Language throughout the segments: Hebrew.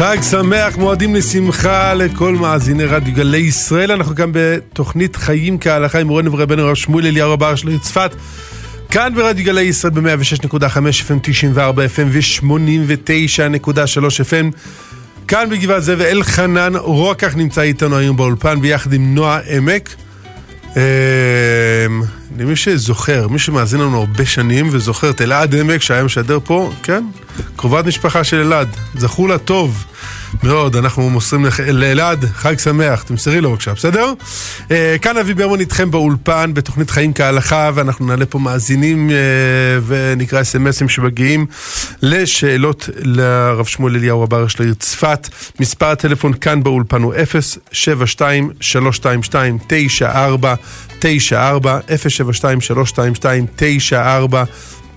חג שמח, מועדים לשמחה לכל מאזיני רדיו גלי ישראל. אנחנו כאן בתוכנית חיים כהלכה עם מורנו ורבנו הרב שמואל אליהו רב של צפת. כאן ברדיו גלי ישראל ב-106.5 FM, 94 FM ו-89.3 FM. כאן בגבעת זאב אלחנן רוקח נמצא איתנו היום באולפן ביחד עם נועה עמק. אמ, למי שזוכר, מי שמאזין לנו הרבה שנים וזוכר את אלעד עמק שהיה משדר פה, כן, קרובת משפחה של אלעד, זכו לה טוב. מאוד, אנחנו מוסרים לאלעד, חג שמח, תמסרי לו בבקשה, בסדר? אה, כאן אבי ברמן איתכם באולפן בתוכנית חיים כהלכה, ואנחנו נעלה פה מאזינים אה, ונקרא אסמסים שמגיעים לשאלות לרב שמואל אליהו הבר של העיר צפת. מספר הטלפון כאן באולפן הוא 072 322 94 94 072 322 94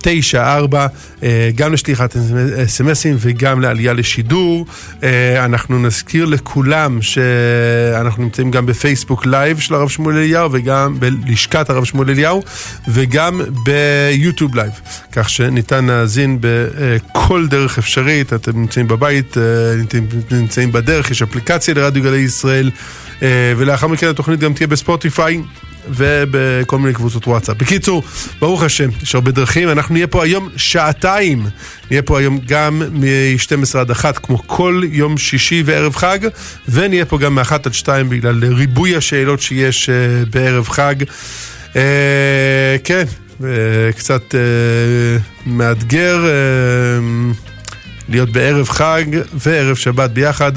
94, אה, גם לשליחת אסמסים וגם לעלייה לשידור. אה, אנחנו נזכיר לכולם שאנחנו נמצאים גם בפייסבוק live של הרב שמואל אליהו וגם בלשכת הרב שמואל אליהו וגם ביוטיוב live, כך שניתן להאזין בכל דרך אפשרית, אתם נמצאים בבית, אה, נמצאים בדרך, יש אפליקציה לרדיו גלי ישראל. ולאחר מכן התוכנית גם תהיה בספוטיפיי. ובכל מיני קבוצות וואטסאפ. בקיצור, ברוך השם, יש הרבה דרכים, אנחנו נהיה פה היום שעתיים. נהיה פה היום גם מ-12 עד 1, כמו כל יום שישי וערב חג, ונהיה פה גם מ-1 עד 2 בגלל ריבוי השאלות שיש uh, בערב חג. Uh, כן, uh, קצת מאתגר. להיות בערב חג וערב שבת ביחד,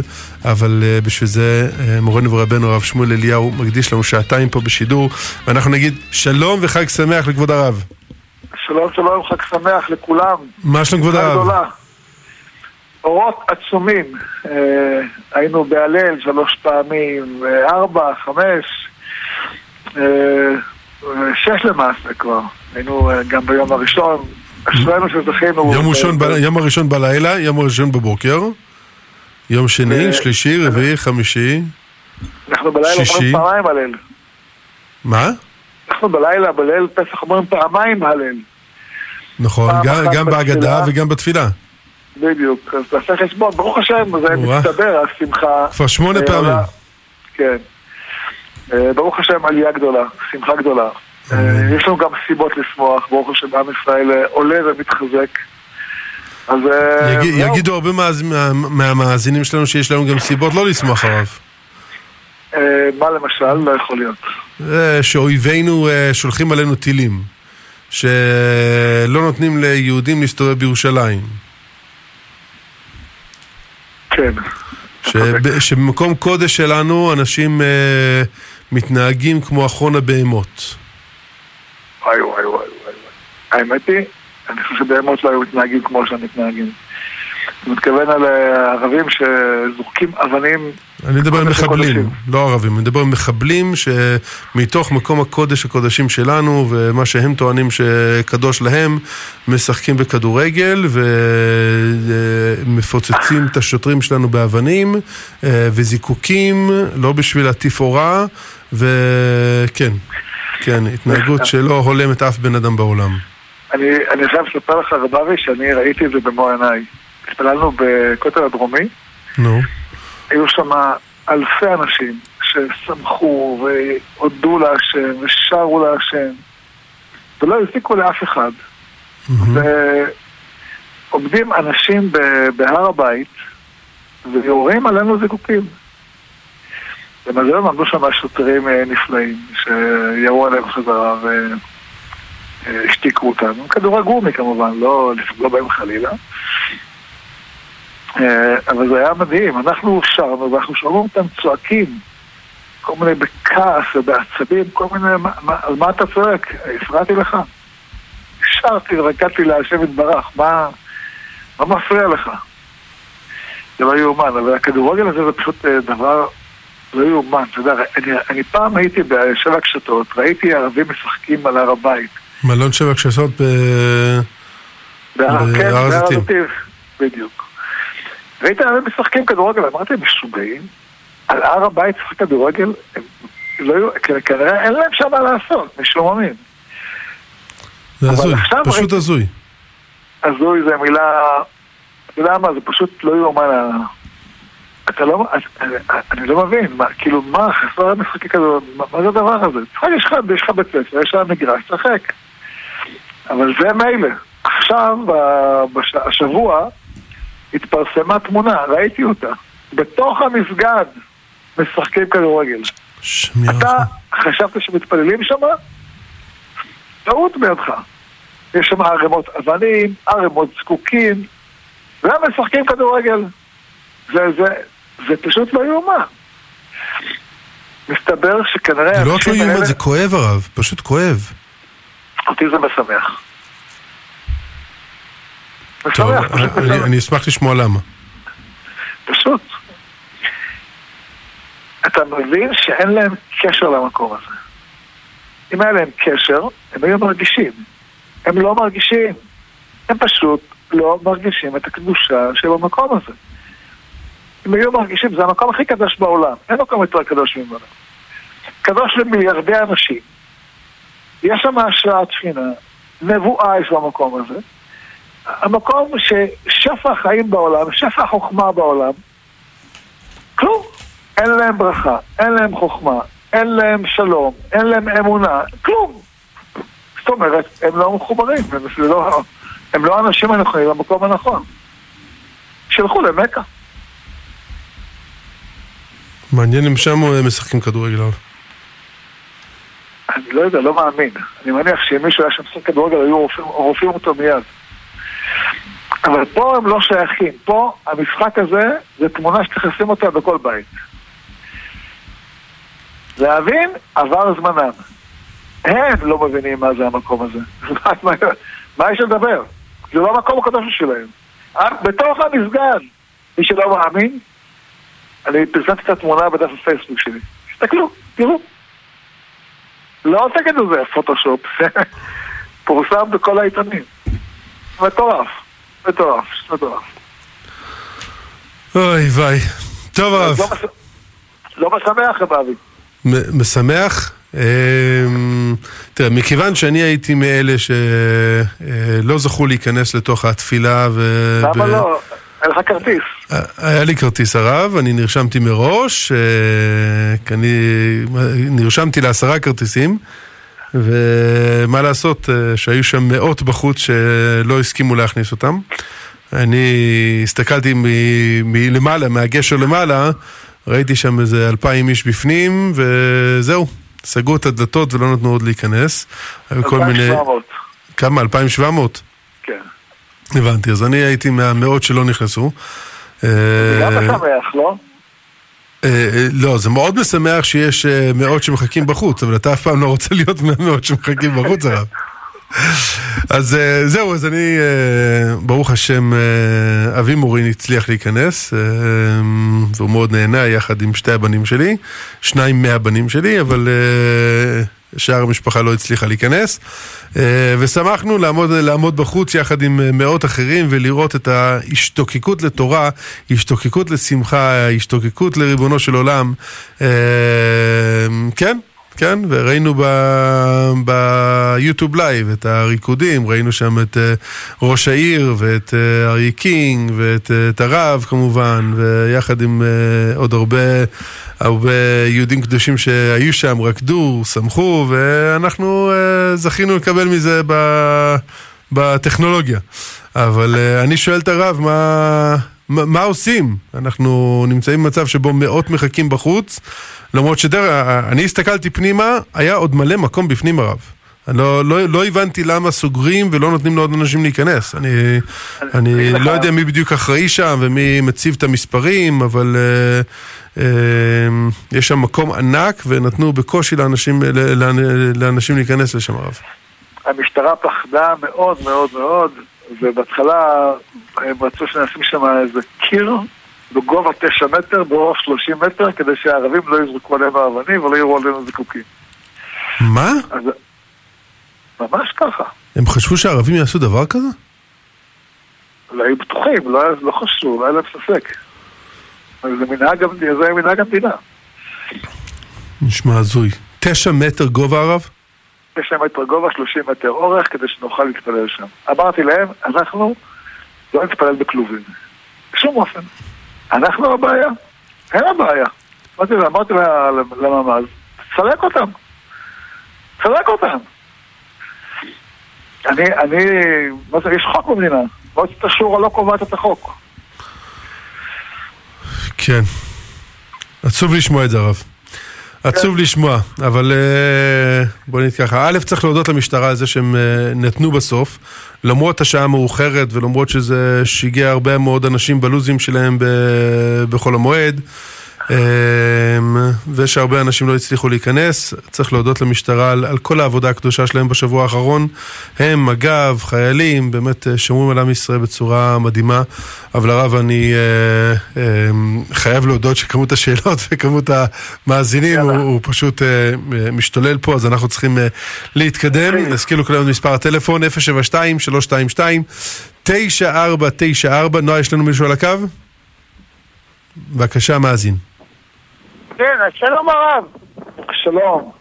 אבל uh, בשביל זה uh, מורנו ורבנו הרב שמואל אליהו מקדיש לנו שעתיים פה בשידור, ואנחנו נגיד שלום וחג שמח לכבוד הרב. שלום שלום, חג שמח לכולם. מה שלום כבוד הרב? אורות עצומים, uh, היינו בהלל שלוש פעמים, ארבע, חמש, uh, שש למעשה כבר, היינו גם ביום הראשון, אשרינו שזכינו. יום ראשון, ב... יום הראשון בלילה, יום הראשון בבוקר, יום שני, שלישי, רביעי, חמישי, אנחנו בלילה אומרים פעמיים הלל. מה? אנחנו בלילה, בליל פסח אומרים פעמיים הלל. נכון, גם בהגדה וגם בתפילה. בדיוק, אז תעשה חשבון, ברוך השם, זה מצטבר, השמחה. כבר שמונה פעמים. כן. אה, ברוך השם, עלייה גדולה, שמחה גדולה. אה, יש לנו גם סיבות לשמוח, ברוך השם עם ישראל אה, עולה ומתחזק. אז... אה, יגידו הרבה מהמאזינים שלנו שיש לנו גם סיבות לא לשמוח הרב. מה למשל? לא יכול להיות. שאויבינו שולחים עלינו טילים. שלא נותנים ליהודים להסתובב בירושלים. כן. שבמקום קודש שלנו אנשים מתנהגים כמו אחרון הבהמות. וואי וואי וואי וואי. האמת היא, אני חושב שבהמות לא היו מתנהגים כמו שהם מתנהגים. אתה מתכוון על אה, ערבים שזורקים אבנים... אני מדבר על מחבלים, לא ערבים, אני מדבר על מחבלים שמתוך מקום הקודש הקודשים שלנו ומה שהם טוענים שקדוש להם, משחקים בכדורגל ומפוצצים את השוטרים שלנו באבנים אה, וזיקוקים, לא בשביל התפאורה, וכן. כן, התנהגות שלא הולמת אף בן אדם בעולם. אני, אני חייב לספר לך, רב אבי, שאני ראיתי את זה במו עיניי. התפללנו בכותל הדרומי. נו. היו שם אלפי אנשים ששמחו והודו להשם ושרו להשם ולא הזיקו לאף אחד. ועומדים אנשים בהר הבית ויורים עלינו זיקוקים. למזלם עמדו שם שוטרים אה, נפלאים, שירו עליהם חזרה והשתיקו אותנו. כדורי גומי כמובן, לא לפגוע בהם חלילה. אה, אבל זה היה מדהים, אנחנו שרנו ואנחנו שומעים אותם צועקים, כל מיני בכעס ובעצבים, כל מיני, על מה אתה צועק? הפרעתי לך. שרתי ורקדתי להשם יתברך, מה, מה מפריע לך? זה לא יאומן, אבל הכדורגל הזה זה פשוט אה, דבר לא יאומן, אתה יודע, אני, אני פעם הייתי בשבע קשתות, ראיתי ערבים משחקים על הר הבית. מלון שבע קשתות ב... בהר כן, הזיתים. בדיוק. ערבים משחקים כדורגל, אמרתי, הם משוגעים? על הר הבית שחק כדורגל? לא, כנראה אין להם שם מה לעשות, משוממים. זה הזוי, פשוט הזוי. הזוי זה מילה, אתה יודע מה, זה פשוט לא יאומן אתה לא, אני, אני לא מבין, מה, כאילו, מה חסר המשחקי כזה, מה, זה הדבר הזה? יש לך בית ספר, יש לך מגרש, תשחק. אבל זה מילא. עכשיו, בש, השבוע, התפרסמה תמונה, ראיתי אותה. בתוך המסגד משחקים כדורגל. אתה חשבת שמתפללים שם? טעות בידך. יש שם ערימות אבנים, ערימות זקוקים, והם משחקים כדורגל. זה, זה, זה פשוט לא יאומן. מסתבר שכנראה... זה לא רק לא יאומן, זה כואב הרב, פשוט כואב. אותי זה משמח. אני, אני אשמח לשמוע למה. פשוט. אתה מבין שאין להם קשר למקום הזה. אם היה להם קשר, הם היו מרגישים. הם לא מרגישים. הם פשוט לא מרגישים את הקדושה של המקום הזה. הם היו מרגישים, זה המקום הכי קדוש בעולם. אין מקום יותר קדוש ממנו. קדוש למיליארדי אנשים. יש שם השראת שכינה, נבואה יש במקום הזה. המקום ששפע החיים בעולם, שפע החוכמה בעולם, כלום. אין להם ברכה, אין להם חוכמה, אין להם שלום, אין להם אמונה, כלום. זאת אומרת, הם לא מחוברים, הם לא, הם לא האנשים הנכונים במקום הנכון. שילכו למכה. מעניין אם שם משחקים כדורגל. אני לא יודע, לא מאמין. אני מניח שאם מישהו היה שם משחק כדורגל, היו רופאים, אותו מיד. אבל פה הם לא שייכים. פה המשחק הזה זה תמונה שצריך לשים אותה בכל בית. להבין, עבר זמנם. הם לא מבינים מה זה המקום הזה. מה יש לדבר? זה לא המקום הקדוש שלהם. בתוך המסגד, מי שלא מאמין, אני פרסמתי את התמונה בדף הפייסבוק שלי. תסתכלו, תראו. לא תגידו זה פוטושופ, פורסם בכל העיתונים. מטורף, מטורף, מטורף. אוי ויי. טוב הרב. לא משמח, אבי. משמח? אמ, תראה, מכיוון שאני הייתי מאלה שלא אה, זכו להיכנס לתוך התפילה ו... למה לא? היה לך כרטיס. אה, היה לי כרטיס הרב, אני נרשמתי מראש, אה, אני נרשמתי לעשרה כרטיסים, ומה לעשות, שהיו שם מאות בחוץ שלא הסכימו להכניס אותם. אני הסתכלתי מלמעלה, מהגשר למעלה, ראיתי שם איזה אלפיים איש בפנים, וזהו, סגרו את הדלתות ולא נתנו עוד להיכנס. היו כל מיני... כמה? 2,700? הבנתי, אז אני הייתי מהמאות שלא נכנסו. זה גם אה, משמח, לא? אה, אה, לא, זה מאוד משמח שיש מאות שמחכים בחוץ, אבל אתה אף פעם לא רוצה להיות מהמאות שמחכים בחוץ, הרב. אז זהו, אז אני, ברוך השם, אבי מורין הצליח להיכנס, והוא מאוד נהנה יחד עם שתי הבנים שלי, שניים מהבנים שלי, אבל שאר המשפחה לא הצליחה להיכנס. ושמחנו לעמוד, לעמוד בחוץ יחד עם מאות אחרים ולראות את ההשתוקקות לתורה, השתוקקות לשמחה, השתוקקות לריבונו של עולם. כן, כן, וראינו ביוטיוב live את הריקודים, ראינו שם את אה, ראש העיר ואת אה, אריה קינג ואת את הרב כמובן, ויחד עם עוד הרבה, הרבה יהודים קדושים שהיו שם, רקדו, שמחו, ואנחנו זכינו לקבל מזה בטכנולוגיה. אבל אני שואל את הרב, מה... מה עושים? אנחנו נמצאים במצב שבו מאות מחכים בחוץ, למרות שדרך, אני הסתכלתי פנימה, היה עוד מלא מקום בפנים הרב. אני לא, לא, לא הבנתי למה סוגרים ולא נותנים לעוד אנשים להיכנס. אני, אני, אני לא יודע מי בדיוק אחראי שם ומי מציב את המספרים, אבל uh, uh, יש שם מקום ענק ונתנו בקושי לאנשים, לאנשים להיכנס לשם הרב. המשטרה פחדה מאוד מאוד מאוד. ובהתחלה הם רצו שנשים שם איזה קיר בגובה תשע מטר, באורך שלושים מטר, כדי שהערבים לא יזרקו עלינו אבנים ולא יראו עלינו זיקוקים. מה? אז... ממש ככה. הם חשבו שהערבים יעשו דבר כזה? לא היו בטוחים, לא, לא חשבו, לא היה להם ספק. זה מנהג, זה מנהג המדינה. נשמע הזוי. תשע מטר גובה הרב? 9 מטר גובה, 30 מטר אורך, כדי שנוכל להתפלל שם. אמרתי להם, אנחנו לא נתפלל בכלובים. בשום אופן. אנחנו הבעיה. אין לה בעיה. אמרתי אמרתי לממ"ז, תסלק אותם. תסלק אותם. אני, אני, מה זה, יש חוק במדינה. מועצת השורא לא קובעת את החוק. כן. עצוב לשמוע את זה, הרב. עצוב לשמוע, אבל אה, בוא נגיד ככה, א', צריך להודות למשטרה על זה שהם אה, נתנו בסוף, למרות השעה המאוחרת ולמרות שזה שיגע הרבה מאוד אנשים בלוזים שלהם בחול המועד. אמ, ושהרבה אנשים לא הצליחו להיכנס. צריך להודות למשטרה על, על כל העבודה הקדושה שלהם בשבוע האחרון. הם, מג"ב, חיילים, באמת אה, שומרים על עם ישראל בצורה מדהימה. אבל הרב, אני אה, אה, חייב להודות שכמות השאלות וכמות המאזינים הוא, הוא פשוט אה, משתולל פה, אז אנחנו צריכים אה, להתקדם. נזכיר לכולם את מספר הטלפון, 072-322-9494. נועה, יש לנו מישהו על הקו? בבקשה, מאזין. כן, שלום הרב. שלום.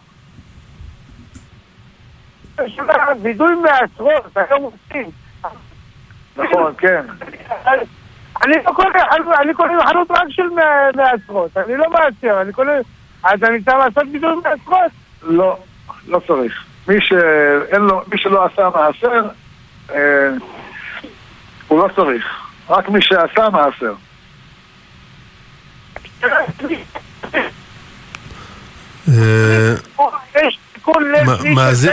וידוי מעשרות, היום עושים. נכון, כן. אני לא קונה, אני קונה חנות רק של מעשרות, אני לא מעשר, אני קונה... אז אני צריך לעשות וידוי מעשרות? לא, לא צריך. מי שאין לו, מי שלא עשה מעשר, אה, הוא לא צריך. רק מי שעשה מעשר. אה,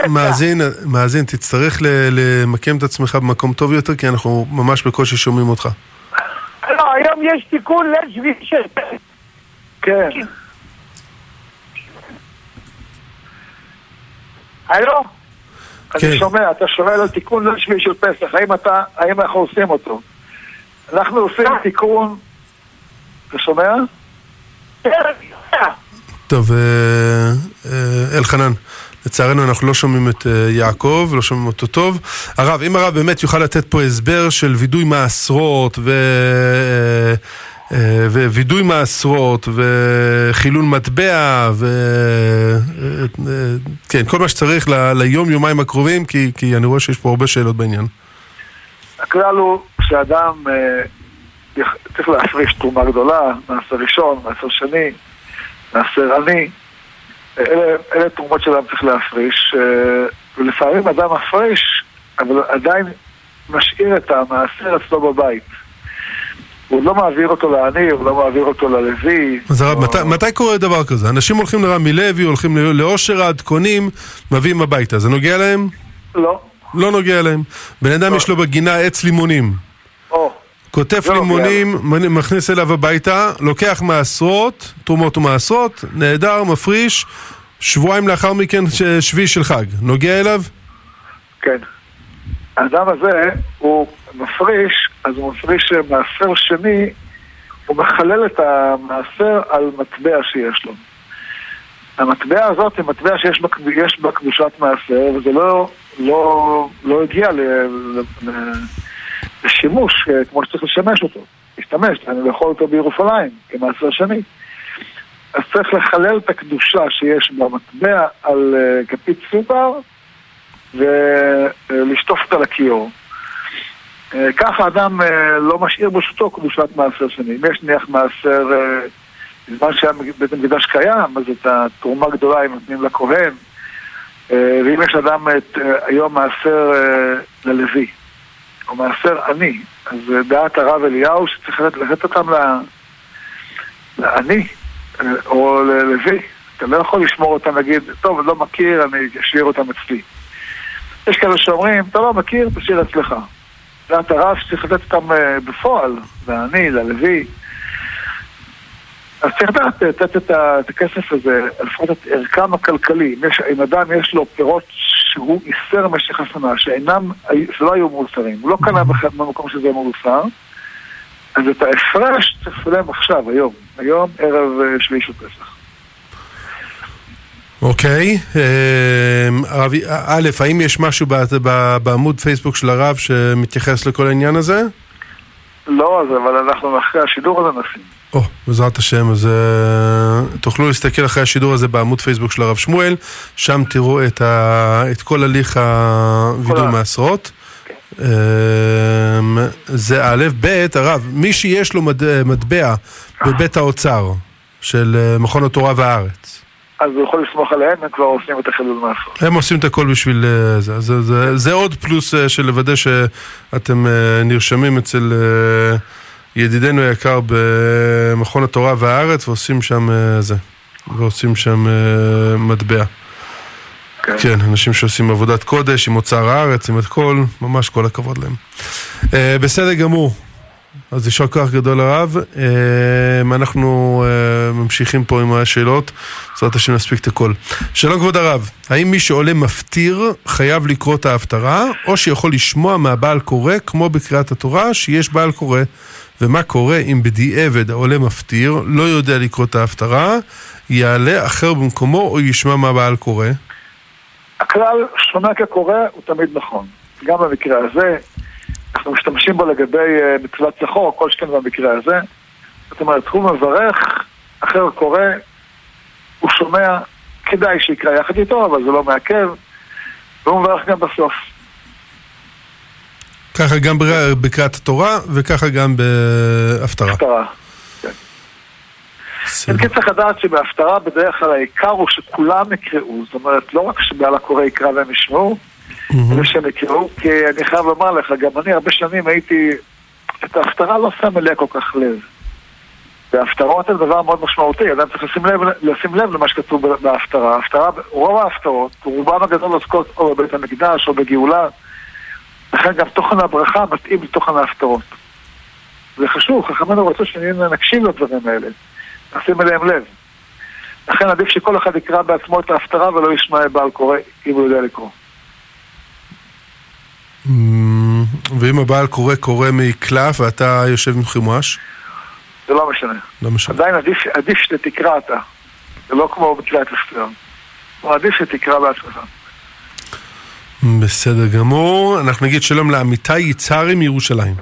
מאזין, מאזין, תצטרך למקם את עצמך במקום טוב יותר, כי אנחנו ממש בקושי שומעים אותך. לא, היום יש תיקון לשביל כן. הלו? אני כן. שומע, אתה שואל על תיקון לשביל של פסח, האם אתה, האם אנחנו עושים אותו? אנחנו עושים תיקון, אתה שומע? טוב, אה, אה, אלחנן, לצערנו אנחנו לא שומעים את אה, יעקב, לא שומעים אותו טוב. הרב, אם הרב באמת יוכל לתת פה הסבר של וידוי מעשרות ו... ווידוי מעשרות וחילול מטבע ו... כן, כל מה שצריך ל... ליום יומיים הקרובים כי, כי אני רואה שיש פה הרבה שאלות בעניין. הכלל הוא שאדם צריך להפריש תרומה גדולה, מעשר ראשון, מעשר שני מעשר עני, אלה, אלה תרומות שאדם צריך להפריש, אה, ולפעמים אדם מפריש, אבל עדיין משאיר את המעשר אצלו בבית. הוא לא מעביר אותו לעני, הוא לא מעביר אותו ללוי. אז הרב, או... מתי, מתי קורה דבר כזה? אנשים הולכים לרמי לוי, הולכים לאושר עד, קונים, מביאים הביתה. זה נוגע להם? לא. לא נוגע להם. בן אדם לא. יש לו בגינה עץ לימונים. או. כותף לימונים, מכניס אליו הביתה, לוקח מעשרות, תרומות ומעשרות, נהדר, מפריש, שבועיים לאחר מכן שביעי של חג. נוגע אליו? כן. האדם הזה, הוא מפריש, אז הוא מפריש מעשר שני, הוא מחלל את המעשר על מטבע שיש לו. המטבע הזאת היא מטבע שיש בה, בה קדושת מעשר, וזה לא, לא, לא הגיע ל... ל, ל לשימוש אה, כמו שצריך לשמש אותו. להשתמש, אני לאכול אותו בירושלים כמעשר שני. אז צריך לחלל את הקדושה שיש במטבע על אה, כפית סופר ולשטוף אותה לכיור. אה, ככה אדם לא משאיר ברשותו קדושת מעשר שני. אם יש נניח מעשר, בזמן שהיה בית המקדש קיים, אז את התרומה הגדולה הם נותנים לכהן. ואם יש אדם את היום מעשר ללוי, או מעשר עני, אז דעת הרב אליהו שצריך לתת אותם לעני, או ללוי. אתה לא יכול לשמור אותם, להגיד, טוב, אני לא מכיר, אני אשאיר אותם אצלי. יש כאלה שאומרים, אתה לא מכיר, תשאיר אצלך. דעת הרב שצריך לתת אותם אה, בפועל, לעני, ללוי. אז צריך לדעת, לתת את הכסף הזה, לפחות את ערכם הכלכלי. אם אדם יש לו פירות שהוא איסר משך השנה, שאינם, שלא היו מאוסרים, הוא לא קנה במקום שזה מאוסר, אז את ההפרש צריך לשלם עכשיו, היום, היום ערב אה, שביעי של פסח. אוקיי, אמ, הרב, א', האם יש משהו בעמוד פייסבוק של הרב שמתייחס לכל העניין הזה? לא, אבל אנחנו אחרי השידור הזה נשים. או, oh, בעזרת השם, אז uh, תוכלו להסתכל אחרי השידור הזה בעמוד פייסבוק של הרב שמואל, שם תראו את, ה, את כל הליך הווידוי מעשרות. Um, זה א', ב', הרב, מי שיש לו מד, מטבע בבית האוצר של אה, מכון התורה והארץ. אז הוא יכול לסמוך עליהם, הם כבר עושים את החילול מעשרות. הם עושים את הכל בשביל אה, זה. זה, זה, זה עוד פלוס של לוודא שאתם נרשמים אצל ידידנו היקר במכון התורה והארץ ועושים שם אה, זה. ועושים שם אה, מטבע. כן. כן, אנשים שעושים עבודת קודש עם אוצר הארץ, עם הכל, ממש כל הכבוד להם. אה, בסדר גמור. אז יישר כוח גדול הרב. אה, אנחנו אה, ממשיכים פה עם השאלות, בעזרת השם נספיק את הכל. שלום כבוד הרב, האם מי שעולה מפטיר חייב לקרוא את ההפטרה, או שיכול לשמוע מהבעל קורא, כמו בקריאת התורה, שיש בעל קורא? ומה קורה אם בדיעבד העולה מפטיר, לא יודע לקרוא את ההפטרה, יעלה אחר במקומו או ישמע מהבעל קורא? הכלל שונה כקורא הוא תמיד נכון. גם במקרה הזה, אנחנו משתמשים בו לגבי אה, מצוות זכור, כל שכן במקרה הזה. זאת אומרת, הוא מברך, אחר קורא, הוא שומע, כדאי שיקרא יחד איתו, אבל זה לא מעכב, והוא מברך גם בסוף. ככה גם בקריאת התורה וככה גם בהפטרה. הפטרה. אם כן צריך לדעת שבהפטרה בדרך כלל העיקר הוא שכולם יקראו, זאת אומרת, לא רק שבעל הקורא יקרא והם ישמעו, אלא שהם יקראו, כי אני חייב לומר לך, גם אני הרבה שנים הייתי, את ההפטרה לא שם אליה כל כך לב. וההפטרות הן דבר מאוד משמעותי, אדם צריך לשים לב, לשים לב למה שכתוב בהפטרה. ההפטרה, רוב ההפטרות, רובם הגדול עוסקות או בבית המקדש או בגאולה, לכן גם תוכן הברכה מתאים לתוכן ההפטרות. זה חשוב, חכמינו רצו שנקשיב לדברים האלה, נשים אליהם לב. לכן עדיף שכל אחד יקרא בעצמו את ההפטרה ולא ישמע בעל קורא, אם הוא יודע לקרוא. אמ, ואם הבעל קורא קורא מקלף ואתה יושב עם חימוש? זה לא משנה. לא משנה. עדיין עדיף, עדיף שתקרא אתה. זה לא כמו הספר. הוא עדיף שתקרא בעצמך. בסדר גמור. אנחנו נגיד שלום לעמיתי יצהרי מירושלים.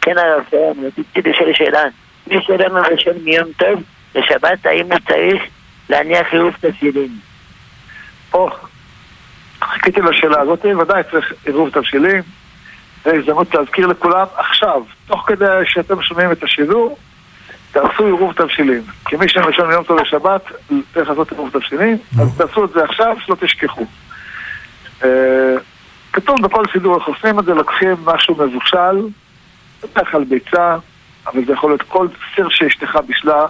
כן הרב, רציתי לשאול שאלה. מי שלא מבשל מיום טוב לשבת, האם הוא צריך להניח עירוב תפילין? או, חיכיתי לשאלה הזאת, ודאי צריך עירוב תבשילים. זו הזדמנות להזכיר לכולם עכשיו, תוך כדי שאתם שומעים את השידור, תעשו עירוב תבשילים. כי מי שמשלם מיום טוב לשבת, צריך לעשות עירוב תבשילים, אז תעשו את זה עכשיו, שלא תשכחו. אה, כתוב בכל סידור איך עושים את זה, לוקחים משהו מבושל, בדרך כלל ביצה, אבל זה יכול להיות כל סיר שאשתך בישלה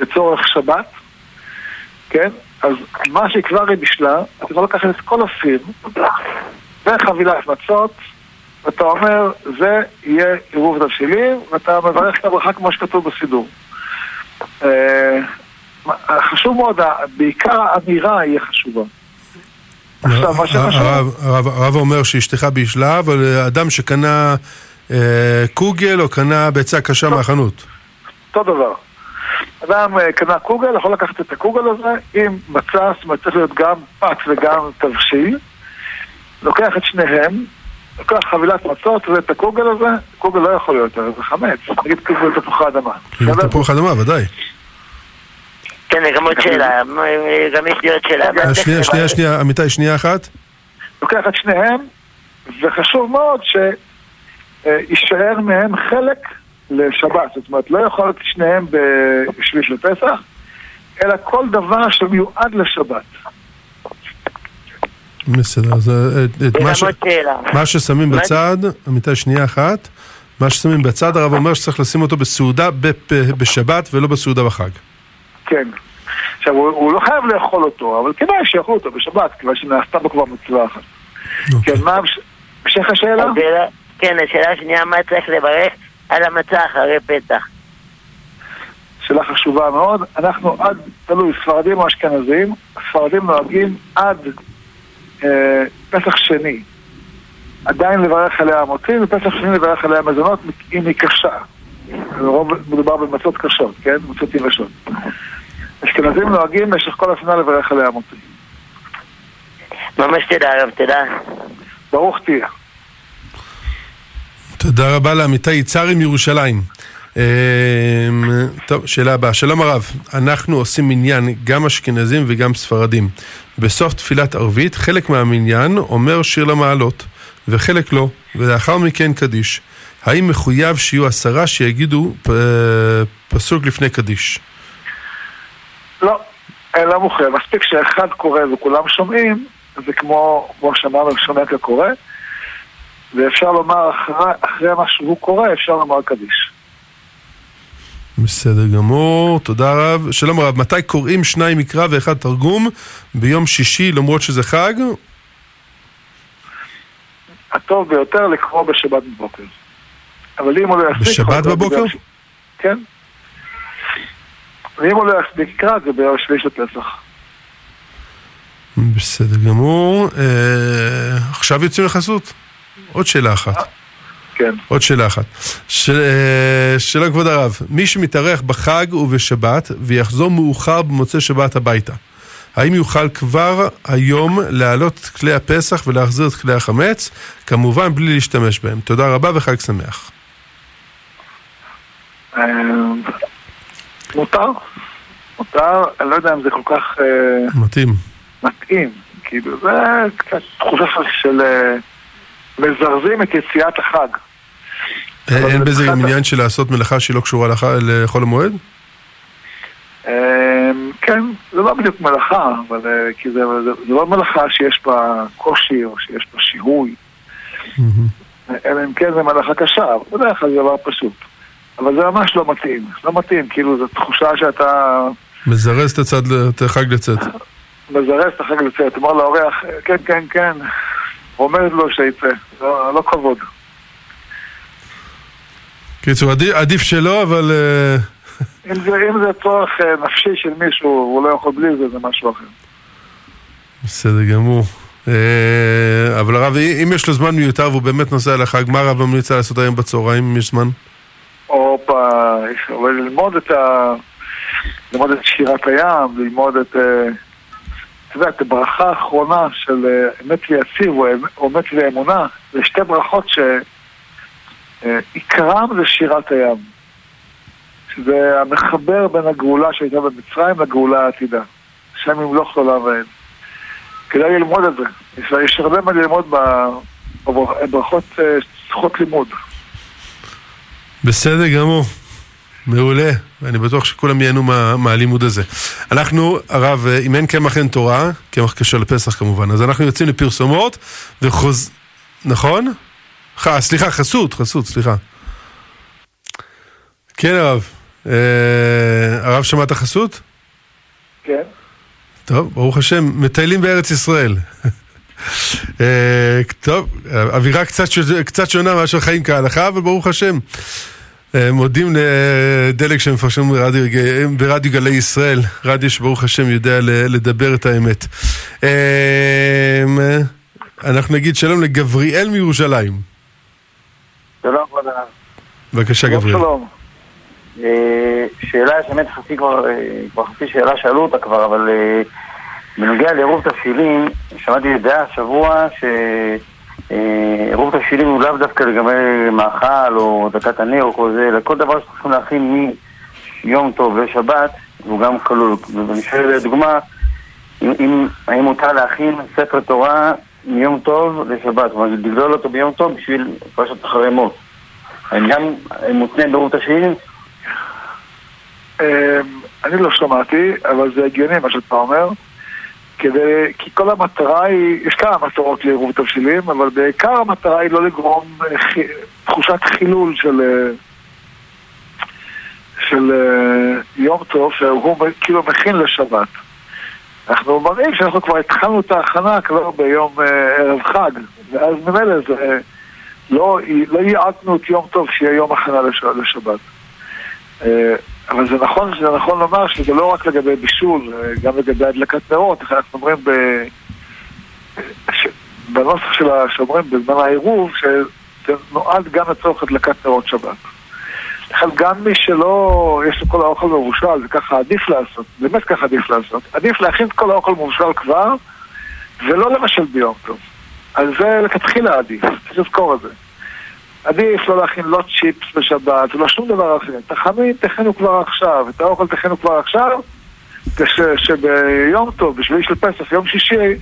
לצורך שבת, כן? אז מה שכבר היא בישלה, אתה יכול לקחת את כל הסיר וחבילת מצות, ואתה אומר, זה יהיה עירוב תבשילים, ואתה מברך את הברכה כמו שכתוב בסידור. אה, חשוב מאוד, בעיקר האמירה יהיה חשובה. עכשיו, מה שחשוב... הרב- אומר שאשתך בישלה, אבל אדם שקנה אה, קוגל או קנה ביצה קשה מהחנות. אותו דבר. אדם אה, קנה קוגל, יכול לקחת את הקוגל הזה עם מצה, זאת אומרת צריך להיות גם פת וגם תבשיל, לוקח את שניהם, לוקח חבילת מצות ואת הקוגל הזה, קוגל לא יכול להיות, זה חמץ, נגיד קוגל תפוחי אדמה. זה תפוח אדמה, ודאי. כן, גם עוד שאלה, גם יש לי עוד שאלה. אה, שנייה? שנייה, שנייה, עמיתי, שנייה אחת. לוקח את שניהם, וחשוב מאוד שיישאר מהם חלק לשבת. זאת אומרת, לא יכול להיות שניהם בשביל של פסח, אלא כל דבר שמיועד לשבת. בסדר, אז אה, את- את מה ש-. מה ששמים מה- בצד, עמיתי, שנייה אחת. מה ששמים בצד, הרב אומר שצריך לשים אותו בסעודה בפ- בשבת ולא בסעודה בחג. כן. עכשיו, הוא, הוא לא חייב לאכול אותו, אבל כדאי שיאכלו אותו בשבת, כיוון שנעשתה בו כבר מצווה אחת. אוקיי. כן, מה המש- המשך השאלה? כן, השאלה השנייה, מה צריך לברך על המצה אחרי פסח? שאלה חשובה מאוד. אנחנו עד, תלוי, ספרדים או אשכנזים, הספרדים נוהגים עד אה, פסח שני. עדיין לברך עליה המוצאים, ופסח שני לברך עליה מזונות אם היא קשה. לרוב מדובר במצות קשות, כן? מצות יבשות. אשכנזים נוהגים במשך כל השנה לברך עליה המוצאים. ממש תודה הרב, תודה. ברוך תהיה. תודה רבה לעמיתי יצהרי מירושלים. אמ, טוב, שאלה הבאה. שלום הרב, אנחנו עושים מניין גם אשכנזים וגם ספרדים. בסוף תפילת ערבית, חלק מהמניין אומר שיר למעלות, וחלק לא, ולאחר מכן קדיש. האם מחויב שיהיו עשרה שיגידו. פסוק לפני קדיש? לא, אין לא מחויב. מספיק שאחד קורא וכולם שומעים, זה כמו, כמו שאמרנו, שומע כקורא, ואפשר לומר אחרי, אחרי מה שהוא קורא, אפשר לומר קדיש. בסדר גמור, תודה רב. שלום רב, מתי קוראים שניים מקרא ואחד תרגום ביום שישי למרות שזה חג? הטוב ביותר לקרוא בשבת בבוקר. אבל אם הוא לא יספיק... בשבת בבוקר? כן. ואם הוא לא יספיק יקרא, זה ביום שליש לפסח. בסדר גמור. אה, עכשיו יוצאים לחסות? עוד שאלה אחת. כן. עוד שאלה אחת. ש... אה, שאלה כבוד הרב, מי שמתארח בחג ובשבת ויחזור מאוחר במוצאי שבת הביתה, האם יוכל כבר היום להעלות את כלי הפסח ולהחזיר את כלי החמץ? כמובן בלי להשתמש בהם. תודה רבה וחג שמח. מותר. מותר, אני לא יודע אם זה כל כך אה, מתאים. מתאים. כאילו, זה קצת תחושה של... אה, מזרזים את יציאת החג. אה, אין בזה עניין של לעשות מלאכה שהיא לא קשורה לח- לחול המועד? כן, זה לא בדיוק מלאכה, אבל כי זה, לא מלאכה שיש בה קושי או שיש בה שיהוי. אלא אם כן זה מלאכה קשה, אבל בדרך כלל זה דבר פשוט. אבל זה ממש לא מתאים, לא מתאים, כאילו זו תחושה שאתה מזרז את הצד, את החג לצאת. מזרז את החג לצאת, אומר לאורח, כן, כן, כן, רומז לו שיצא, לא, לא כבוד. קיצור, עדיף, עדיף שלא, אבל... אה, אם זה, אם זה צורך אה, נפשי של מישהו, הוא לא יכול בלי זה, זה משהו אחר. בסדר גמור. אה, אבל הרב, אם יש לו זמן מיותר והוא באמת נוסע לחג, מה הרב ממליץ לעשות היום בצהריים, אם יש זמן? הופה, אבל ללמוד את ה... ללמוד את שירת הים, ללמוד את... אה, אתה יודע, את הברכה האחרונה של אה, אמת ויציב או אמ- אמת ואמונה, זה שתי ברכות שעיקרם זה שירת הים. שזה המחבר בין הגאולה שהייתה במצרים לגאולה העתידה. השם ימלוך לעולם ועד. כדאי ללמוד את זה. יש, הרבה מה ללמוד בברכות אה, שיחות לימוד. בסדר גמור. מעולה, ואני בטוח שכולם ייהנו מה, מהלימוד הזה. אנחנו, הרב, אה, אם אין קמח אין תורה, קמח כשר לפסח כמובן, אז אנחנו יוצאים לפרסומות וחוז... נכון? ח... סליחה, חסות, חסות, סליחה. כן, הרב. אה, הרב שמע את החסות? כן. טוב, ברוך השם, מטיילים בארץ ישראל. אה, טוב, אווירה קצת, שונה מאשר חיים כהלכה, אבל ברוך השם. אה, מודים לדלק שמפרשם ברדיו, ברדיו גלי ישראל, רדיו שברוך השם יודע לדבר את האמת. אה, אנחנו נגיד שלום לגבריאל מירושלים. שלום כבוד הרב. בבקשה, גבריאל. שלום. שאלה שבאמת חצי כבר, כבר חצי שאלה שאלו אותה כבר, אבל בנוגע לעירוב תבשילים, שמעתי דעה השבוע שעירוב תבשילים הוא לאו דווקא לגבי מאכל או דקת הנר או כל זה, אלא כל דבר שצריכים להכין מיום טוב לשבת, הוא גם כלול. ואני שואל לדוגמה, אם, אם, האם מותר להכין ספר תורה מיום טוב לשבת, אומרת, לגדול אותו ביום טוב בשביל פרשת אחרי מות. האם גם מותנה בעירוב תבשילים? אמ, אני לא שמעתי, אבל זה הגיוני מה שאתה אומר. כדי, כי כל המטרה היא, יש כמה מטרות לעירוב תבשילים, אבל בעיקר המטרה היא לא לגרום אה, תחושת חילול של, אה, של אה, יום טוב, שהוא כאילו מכין לשבת. אנחנו מראים שאנחנו כבר התחלנו את ההכנה כבר ביום ערב חג, ואז ממילא זה לא, לא ייעדנו את יום טוב שיהיה יום הכנה לש, לשבת. אבל זה נכון, זה נכון לומר שזה לא רק לגבי בישול, אה, גם לגבי הדלקת נרות, איך אנחנו אומרים ב... ש... בנוסח של ה- שאומרים בזמן העירוב, שזה נועד גם לצורך הדלקת נרות שבת. לכן גם מי שלא, יש לו כל האוכל מבושל, זה ככה עדיף לעשות, באמת ככה עדיף לעשות. עדיף להכין את כל האוכל מבושל כבר, ולא לבשל ביום טוב. אז זה לכתחילה עדיף, צריך לזכור את זה. עדיף לא להכין לא צ'יפס בשבת, ולא שום דבר אחר. את החמין תכינו כבר עכשיו, את האוכל תכינו כבר עכשיו, כש, שביום טוב, בשבילי של פסח, יום שישי,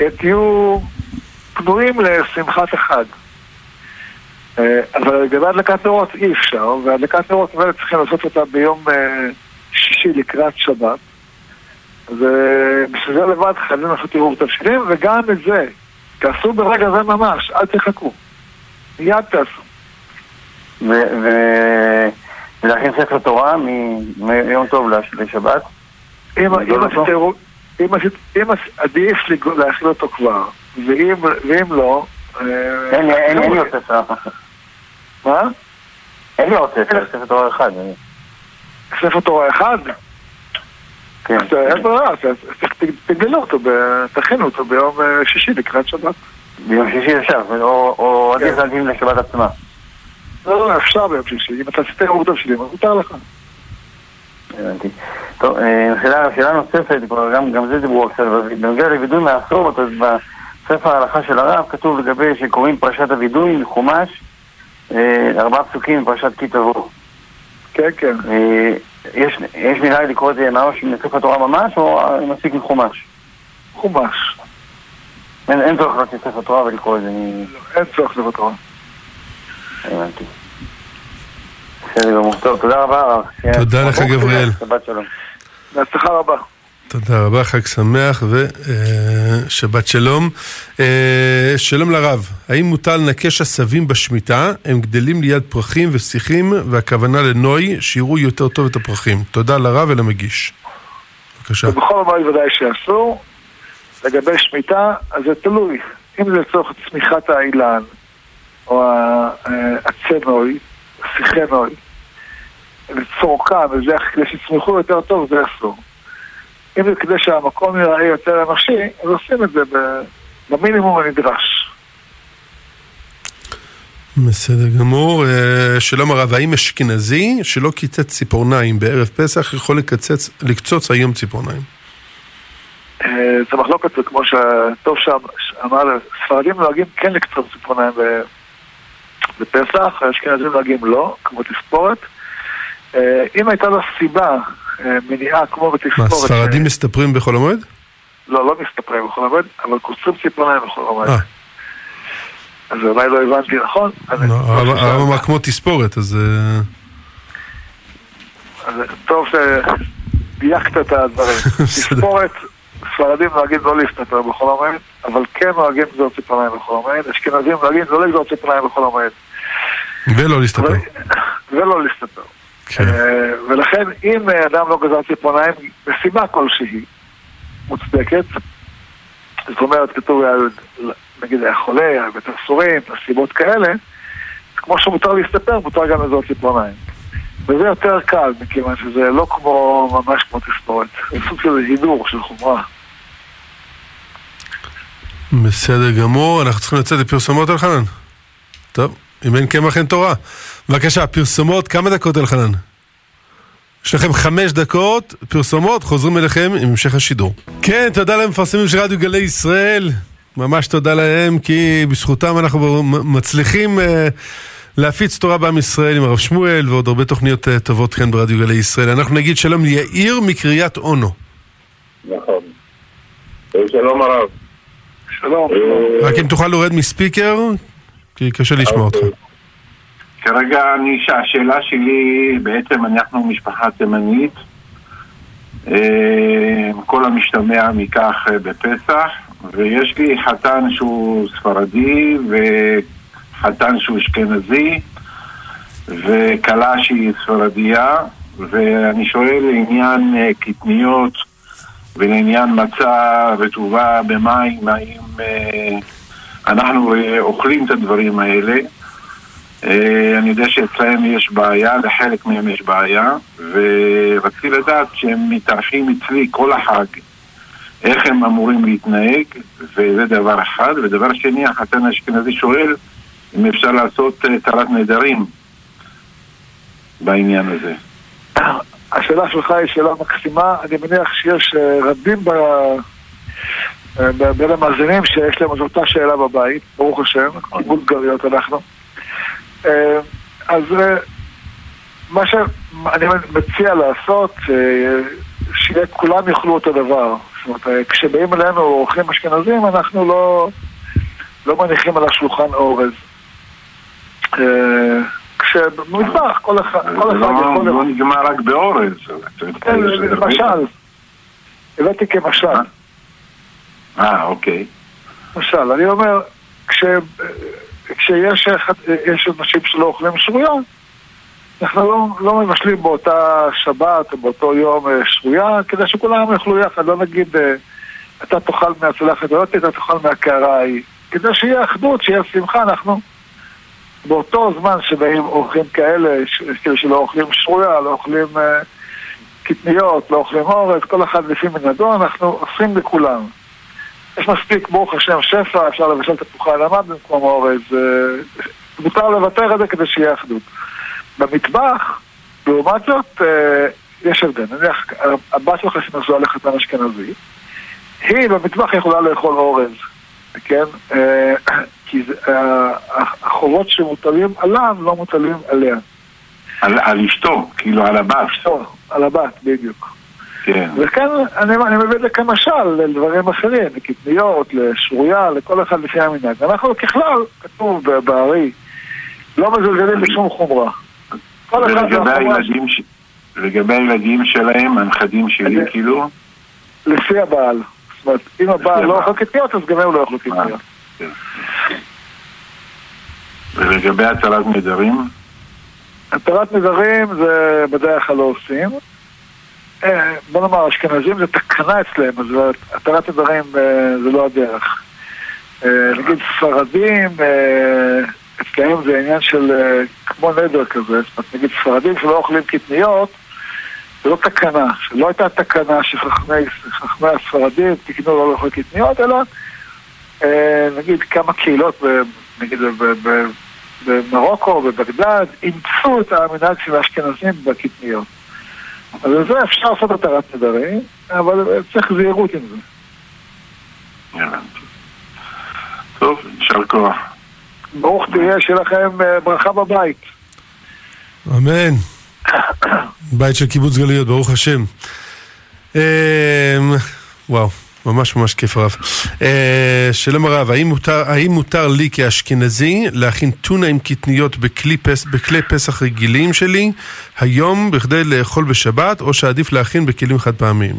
אה, תהיו פנויים לשמחת החג. אה, אבל לגבי הדלקת נרות אי אפשר, והדלקת נרות באמת צריכים לעשות אותה ביום אה, שישי לקראת שבת. אז אה, בשביל זה לבד חייבים לעשות ערעור תבשילים, וגם את זה, תעשו ברגע זה ממש, אל תחכו. מיד תעשו. ולהכין ספר תורה מיום טוב לש- לשבת. אם עדיף להכין אותו כבר, ואם לא... אה, אין לי- עוד ספר. מה? אין לי עוד ספר, ספר תורה אחד. ספר תורה אחד? כן. אז אין ברירה, תגלו אותו, תכינו אותו ביום אה, שישי לקראת שבת. ביום שישי אפשר, או עדיף כן. להקדים לשבת עצמה. לא, לא, אפשר ביום שישי, אם אתה ערעור תבשילים, אז מותר לך. הבנתי. טוב, אה, שאלה, נוספת, גם, זה דיברו עכשיו, בנוגע לווידוי אז בספר ההלכה של הרב כתוב לגבי שקוראים פרשת הווידוי מחומש, אה, ארבעה פסוקים מפרשת כי תבוא. כן, כן. אה, יש, לי לקרוא את זה ממש מספר התורה ממש, או מספיק מחומש? חומש. אין, אין צורך להוציא ספר תורה ולקרוא את זה, אני אין צורך לוותר. הבנתי. בסדר גמור. טוב, תודה רבה הרב. תודה לך, גבריאל. שבת שלום. בהצלחה רבה. תודה רבה, חג שמח ושבת שלום. אה, שלום לרב, האם מותר לנקש עשבים בשמיטה? הם גדלים ליד פרחים ושיחים, והכוונה לנוי, שיראו יותר טוב את הפרחים. תודה לרב ולמגיש. בבקשה. ובכל המועד ודאי שאסור. לגבי שמיטה, אז זה תלוי. אם זה לצורך צמיחת האילן, או אה, הצנוי, השיחנוי, לצורכם, וזה כדי שיצמחו יותר טוב, זה אסור. אם זה כדי שהמקום ייראה יותר אנושי, אז עושים את זה במינימום הנדרש. בסדר גמור. אה, שלום הרב, האם אשכנזי שלא קיצץ ציפורניים בערב פסח יכול לקצץ, לקצוץ היום ציפורניים? אה, זה מחלוקת, זה כמו שטוב שאמר, ספרדים נוהגים כן לקצור ציפורניים בפסח, האשכנזים נוהגים לא, כמו תספורת. אה, אם הייתה לו סיבה, אה, מניעה כמו מה, בתספורת... ספרדים ש- מסתפרים בחול המועד? לא, לא מסתפרים בכל המועד, אבל קוצרים ציפורניים בכל המועד. אז אולי לא הבנתי נכון. לא, הרב הרב אמר כמו תספורת, אז... אז טוב שדייקת את הדברים. תספורת, ספרדים נוהגים לא להסתפר בכל המועד, אבל כן נוהגים לגזור ציפורניים בכל המועד, אשכנזים נוהגים לא לגזור ציפורניים בכל המועד. ולא להסתפר. ולא להסתפר. כן. אה, ולכן אם אה, אדם לא גזר ציפורניים מסיבה כלשהי מוצדקת, זאת אומרת כתוב היה, נגיד היה חולה, היה בית הסורים, נסיבות כאלה, כמו שמותר להסתפר, מותר גם לגזור ציפורניים. וזה יותר קל, מכיוון שזה לא כמו, ממש כמו תספורת. זה סוג של הידור של חומרה. בסדר גמור, אנחנו צריכים לצאת לפרסומות אלחנן. טוב, אם אין קמח אין תורה. בבקשה, פרסומות, כמה דקות אלחנן? יש לכם חמש דקות, פרסומות, חוזרים אליכם עם המשך השידור. כן, תודה למפרסמים של רדיו גלי ישראל. ממש תודה להם, כי בזכותם אנחנו מצליחים אה, להפיץ תורה בעם ישראל עם הרב שמואל ועוד הרבה תוכניות אה, טובות כאן ברדיו גלי ישראל. אנחנו נגיד שלום ליאיר מקריית אונו. נכון. שלום הרב. שלום. אה, רק אם תוכל להורד מספיקר, כי קשה לשמוע אותך. כרגע אני, השאלה שלי, בעצם אנחנו משפחה תימנית, אה, כל המשתמע מכך אה, בפסח, ויש לי חתן שהוא ספרדי וחתן שהוא אשכנזי וכלה שהיא ספרדיה, ואני שואל לעניין אה, קטניות ולעניין מצה רטובה במים, האם אה, אנחנו אה, אוכלים את הדברים האלה? אני יודע שאצלם יש בעיה, לחלק מהם יש בעיה, ורציתי לדעת שהם מתארחים אצלי כל החג, איך הם אמורים להתנהג, וזה דבר אחד. ודבר שני, החתן האשכנזי שואל אם אפשר לעשות אה, טהרת נדרים בעניין הזה. השאלה שלך היא שאלה מקסימה, אני מניח שיש אה, רבים ב... אה, ב- בין המאזינים שיש להם אותה שאלה בבית, ברוך השם, קיבוץ גריות אנחנו. אה, אז אה, מה שאני מציע לעשות, אה, שכולם יאכלו אותו דבר. זאת אומרת, אה, כשבאים אלינו אורחים אשכנזים, אנחנו לא, לא מניחים על השולחן אורז. אה, כשבמטבח כל אחד זה אחד לא יכול... לא נגמר רק באורז. כן, למשל, הבאתי כמשל, אה, אוקיי. למשל, אני אומר, כש, כשיש אנשים שלא אוכלים שרויה, אנחנו לא, לא מבשלים באותה שבת או באותו יום אה, שרויה, כדי שכולם יאכלו יחד, לא נגיד אה, אתה תאכל מהצלחת הזאת, אתה תאכל מהקערה ההיא. כדי שיהיה אחדות, שיהיה שמחה, אנחנו באותו זמן שבאים אורחים כאלה, כאילו שלא אוכלים שרויה, לא אוכלים אה, קטניות, לא אוכלים אורז, כל אחד לפי מנהגו, אנחנו עושים לכולם. יש מספיק, ברוך השם, שפע, אפשר לבשל תפוחי אדמה במקום אורז. אה, מותר לוותר על זה כדי שיהיה אחדות. במטבח, לעומת זאת, אה, יש הבדל. נניח, הבת שלך שנשואה לחתן אשכנזי, היא במטבח יכולה לאכול אורז, כן? אה, כי אה, החובות שמוטלים עליו לא מוטלים עליה. על על אשתו, כאילו על הבת. טוב, על הבת, בדיוק. כן. וכאן אני, אני מביא את זה כמשל לדברים אחרים, לקטניות, לשרויה, לכל אחד לפי המנהג. אנחנו ככלל, כתוב בארי, לא מזלזלים בשום חומרה. ולגבי הילדים, ש- הילדים שלהם, הנכדים שלי, כאילו, לפי הבעל. אומרת, אם הבעל לא. אוכל קטניות, אז גם הם לא יאכלו קטניות. ולגבי הצלת נדרים, הטלת נדרים זה בדרך כלל לא עושים. אה, בוא נאמר, אשכנזים זה תקנה אצלם, אז הטלת נדרים אה, זה לא הדרך. אה, נגיד ספרדים, אה, אצלם זה עניין של אה, כמו נדר כזה, זאת אומרת, נגיד ספרדים שלא אוכלים קטניות, זה לא תקנה, שלא הייתה תקנה שחכמי חכמי הספרדים תקנו לא לאכול קטניות, אלא אה, נגיד כמה קהילות, ב- נגיד ב- ב- במרוקו, בבגדד, אימצו את המנהג של האשכנזים בקטניות. אז על זה אפשר לעשות התרת נדרים, אבל צריך זהירות עם זה. טוב, יישר כוח. ברוך תהיה, שיהיה לכם אה, ברכה בבית. אמן. בית של קיבוץ גלויות, ברוך השם. אמ, וואו, ממש ממש כיף רב. אה, שלום הרב, האם מותר, האם מותר לי כאשכנזי להכין טונה עם קטניות בכלי, פס, בכלי פסח רגילים שלי היום בכדי לאכול בשבת, או שעדיף להכין בכלים חד פעמיים?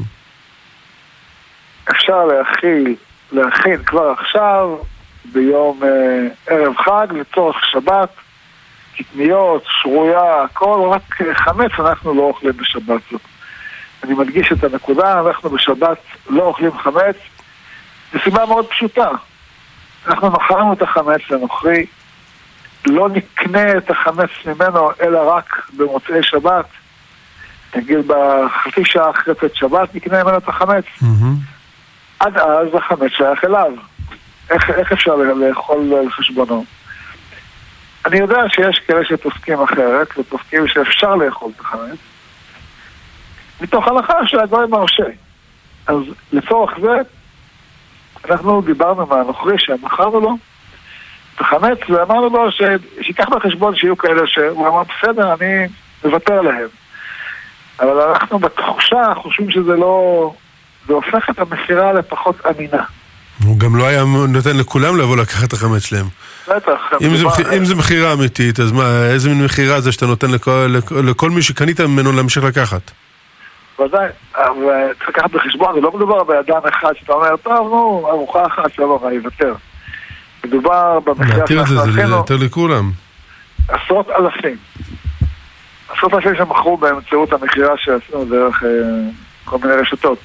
אפשר להכיל, להכין כבר עכשיו, ביום אה, ערב חג, לצורך שבת, קטניות, שרויה, הכל, רק חמץ אנחנו לא אוכלים בשבת זאת. אני מדגיש את הנקודה, אנחנו בשבת לא אוכלים חמץ, מסיבה מאוד פשוטה. אנחנו מכרנו את החמץ לנוכרי, לא נקנה את החמץ ממנו, אלא רק במוצאי שבת. נגיד בחצי שעה אחרי צאת שבת נקנה ממנו את החמץ. עד אז החמץ שייך אליו. איך, איך אפשר לאכול על חשבונו? אני יודע שיש כאלה שפוסקים אחרת, ופוסקים שאפשר לאכול את החמץ, מתוך הנחה שהגוי מרשה. אז לצורך זה, אנחנו דיברנו מהנוכרי שמכרנו לו את החמץ, ואמרנו לו ש... שייקח בחשבון שיהיו כאלה שהוא אמר, בסדר, אני מוותר להם. אבל אנחנו בתחושה חושבים שזה לא... זה הופך את המכירה לפחות אמינה. הוא גם לא היה נותן לכולם לבוא לקחת את החמץ שלהם. בטח. אם זה, אם זה מכירה אמיתית, אז מה, איזה מין מכירה זה שאתה נותן לכל, לכל, לכל מי שקנית ממנו להמשיך לקחת? ודאי, אבל צריך לקחת בחשבון, זה לא מדובר באדם אחד שאתה אומר, טוב, נו, ארוחה אחת, שלום, אני אוותר. מדובר זה, שאנחנו זה עשינו יותר לכולם. עשרות אלפים. עשרות אלפים שמכרו באמצעות המכירה שעשינו דרך אה, כל מיני רשתות.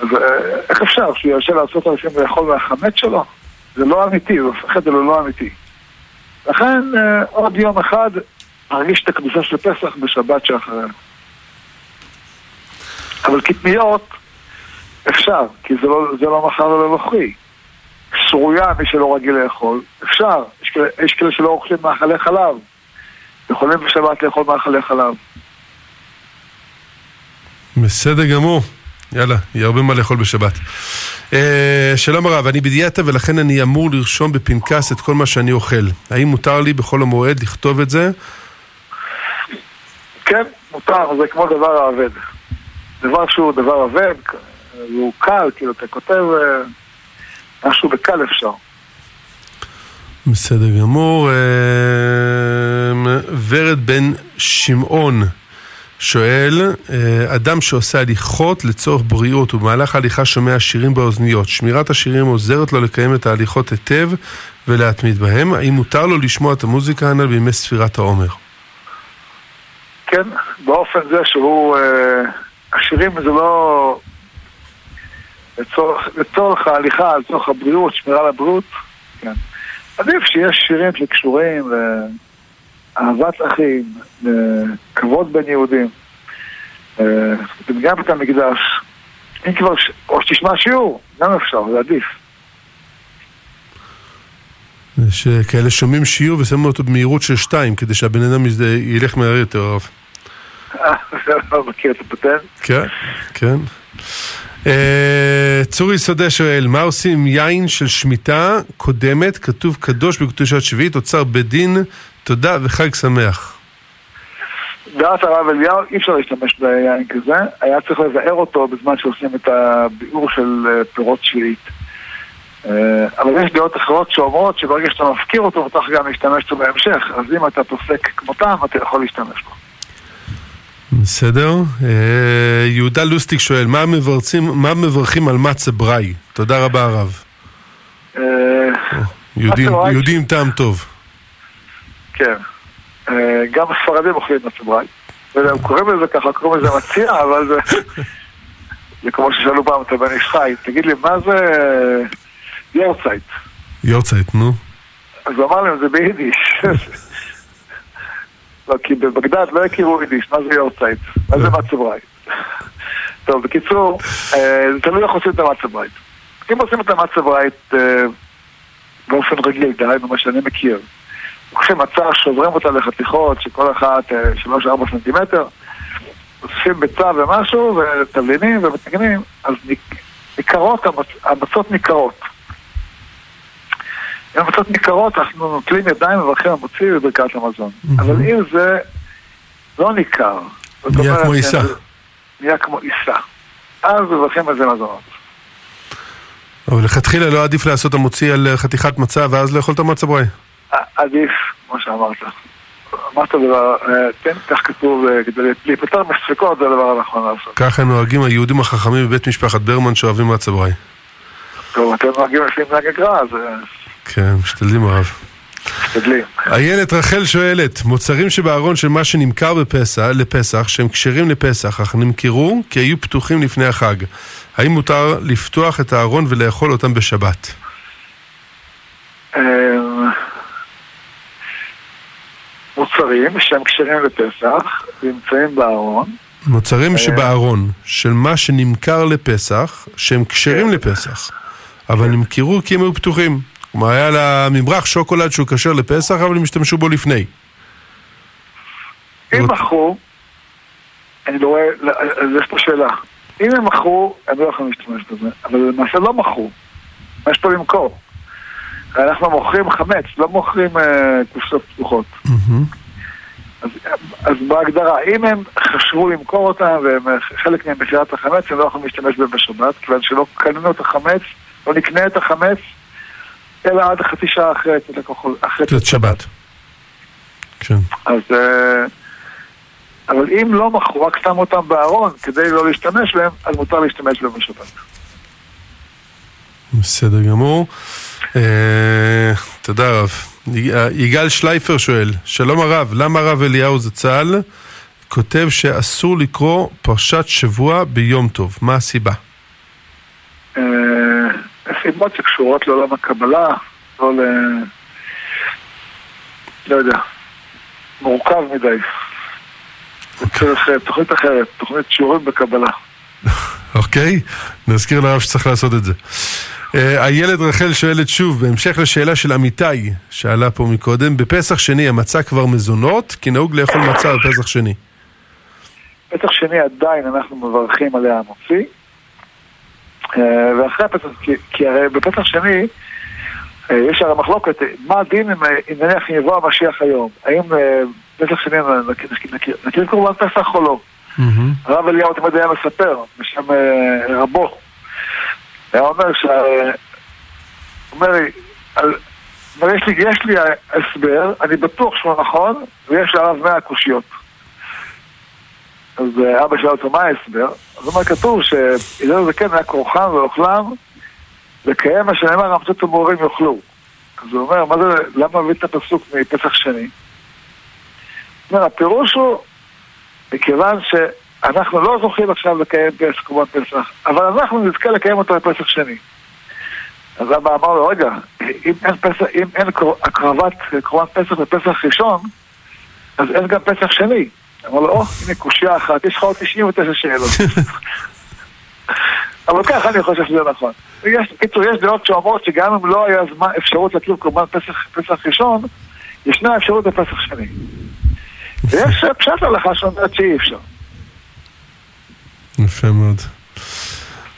אז אה, איך אפשר שהוא ירשה לעשרות אלפים לאכול מהחמץ שלו? זה לא אמיתי, הוא הופך את זה ללא אמיתי. לכן אה, עוד יום אחד נרגיש את הקדושה של פסח בשבת שאחריה. אבל קטניות אפשר, כי זה לא, זה לא מחר ולא נוכרי. שרויה, מי שלא רגיל לאכול, אפשר. יש כאלה, יש כאלה שלא אוכלים מאכלי חלב. יכולים בשבת לאכול מאכלי חלב. בסדר גמור. יאללה, יהיה הרבה מה לאכול בשבת. אה, שלום הרב, אני בדיאטה ולכן אני אמור לרשום בפנקס את כל מה שאני אוכל. האם מותר לי בחול המועד לכתוב את זה? כן, מותר, זה כמו דבר האבד. דבר שהוא דבר אבד, הוא קל, כאילו אתה כותב אה, משהו בקל אפשר. בסדר גמור. אמ, ורד בן שמעון שואל, אה, אדם שעושה הליכות לצורך בריאות ובמהלך ההליכה שומע שירים באוזניות, שמירת השירים עוזרת לו לקיים את ההליכות היטב ולהתמיד בהם, האם מותר לו לשמוע את המוזיקה הנ"ל בימי ספירת העומר? כן, באופן זה שהוא... אה, השירים זה לא... לצורך, לצורך ההליכה, לצורך הבריאות, שמירה על הבריאות, כן. עדיף שיש שירים שקשורים לאהבת אחים, לכבוד בין יהודים, גם בית המקדש. אם כבר, ש- או שתשמע שיעור, גם אפשר, זה עדיף. יש אה, כאלה שומעים שיעור ושמים אותו במהירות של שתיים, כדי שהבן אדם ילך מהר יותר, הרב. אה, מכיר את הפטנט. כן, כן. אה, צורי שדה שואל, מה עושים עם יין של שמיטה קודמת, כתוב קדוש בקדושת שביעית, אוצר בית דין, תודה וחג שמח. דעת הרב אליהו, אי אפשר להשתמש ביין כזה, היה צריך לבאר אותו בזמן שעושים את הביאור של אה, פירות שביעית. אה, אבל יש דעות אחרות שאומרות שברגע שאתה מפקיר אותו, אתה גם להשתמש בו בהמשך, אז אם אתה פוסק כמותם, אתה יכול להשתמש בו. בסדר. אה, יהודה לוסטיק שואל, מה מברצים, מה מברכים על מצה בראי? תודה רבה הרב. יהודי בראי? יהודי עם טעם טוב. כן. אה, גם הספרדים אוכלים מצבראי. לא יודע, הם קוראים לזה ככה, קוראים לזה מציע, אבל זה... זה כמו ששאלו פעם את הבן איש חי, תגיד לי, מה זה אה, יורצייט? יורצייט, נו. אז הוא אמר להם, זה ביידיש. לא, כי בבגדד לא הכירו יידיש, מה זה יורצייט? מה זה מצבראי? טוב, בקיצור, אה, זה תלוי איך עושים את המצברייט. אם עושים את המצברייט אה, באופן רגיל, דהיינו מה שאני מכיר, לוקחים מצה, שוברים אותה לחתיכות, שכל אחת 3-4 סנטימטר, אוספים ביצה ומשהו, ותבלינים ומתגנים, אז ניכרות, המצ- המצות ניכרות. אם המצות ניכרות, אנחנו נוטלים ידיים ומברכים המוציא בברכת המזון. אבל אם זה לא ניכר, נהיה כמו עיסה. נהיה כמו עיסה. אז מברכים על זה מזונות. אבל לכתחילה לא עדיף לעשות המוציא על אה, חתיכת מצה ואז לאכול את המצה בראי. עדיף, כמו שאמרת. אמרת דבר, אה, כן, כך כתוב, אה, כדי להיפטר מספקות זה הדבר הנכון לעשות. ככה הם נוהגים היהודים החכמים בבית משפחת ברמן שאוהבים מצה בראי. טוב, אתם נוהגים לפי מנהג הגר"א, אז אה, כן, משתדלים הרב. משתדלים. איילת רחל שואלת, מוצרים שבארון של מה שנמכר בפסח, לפסח, שהם כשרים לפסח, אך נמכרו כי היו פתוחים לפני החג. האם מותר לפתוח את הארון ולאכול אותם בשבת? אה, מוצרים שהם כשרים לפסח, נמצאים בארון, מוצרים שבארון, של מה שנמכר לפסח, שהם כשרים לפסח, אבל נמכרו כי הם היו פתוחים. כלומר, היה לממרח שוקולד שהוא כשר לפסח, אבל הם השתמשו בו לפני. אם מכרו, אני לא רואה, לא, יש פה שאלה. אם הם מכרו, הם לא יכולים להשתמש בזה, אבל למעשה לא מכרו. מה יש פה למכור? אנחנו מוכרים חמץ, לא מוכרים אה, קופסאות פתוחות. אז, אז בהגדרה, אם הם חשבו למכור אותם והם אה, ממכירת החמץ, הם לא יכולים להשתמש בהם בשבת, כיוון שלא קנינו את החמץ, לא נקנה את החמץ, אלא עד חצי שעה אחרי זאת שבת. כן. אז... אה, אבל אם לא מכרו, רק שמו אותם בארון כדי לא להשתמש בהם, אז מותר להשתמש בהם בשבת. בסדר גמור. אה, תודה רב. יג- יגאל שלייפר שואל, שלום הרב, למה הרב אליהו זצ"ל כותב שאסור לקרוא פרשת שבוע ביום טוב? מה הסיבה? אה, סיבות שקשורות לעולם הקבלה, לא ל... לא יודע, מורכב מדי. צריך אה, תוכנית אחרת, תוכנית שיעורים בקבלה. אוקיי? נזכיר לרב שצריך לעשות את זה. אה, איילת רחל שואלת שוב, בהמשך לשאלה של עמיתי, שעלה פה מקודם, בפסח שני המצה כבר מזונות, כי נהוג לאכול מצה בפסח שני. פסח שני עדיין אנחנו מברכים עליה המוציא, אה, ואחרי הפסח, כי, כי הרי בפסח שני אה, יש הרי מחלוקת, אה, מה הדין אם, אה, נניח יבוא המשיח היום? האם אה, פסח שני נכיר- קורבן פסח או לא? הרב אליהו תמיד היה מספר, בשם אה, רבו. היה אומר שה... אומר לי. אבל יש לי, יש לי הסבר, אני בטוח שהוא נכון, ויש עליו 100 קושיות. אז אה, אבא שאל אותו מה ההסבר? אז הוא אומר, כתוב שהילל הזקן היה כורחם ואוכלם, לקיים מה שנאמר, המצות המעורים יאכלו. אז הוא אומר, מה זה, למה מביא את הפסוק מפסח שני? אומר, הפירוש הוא, מכיוון שאנחנו לא זוכים עכשיו לקיים פסח קורבן פסח, אבל אנחנו נזכה לקיים אותו בפסח שני. אז אבא אמר לו, רגע, אם אין, פסח, אם אין הקרבת קורבן פסח בפסח ראשון, אז אין גם פסח שני. אמר לו, או, הנה קושייה אחת, יש לך עוד 99 שאלות. אבל ככה אני חושב שזה נכון. יש, בקיצור, יש דעות שאומרות שגם אם לא היה זמן, אפשרות להקריב קורבן פסח, פסח ראשון, ישנה אפשרות בפסח שני. ויש פשט הלכה שאומרת שאי אפשר. יפה מאוד.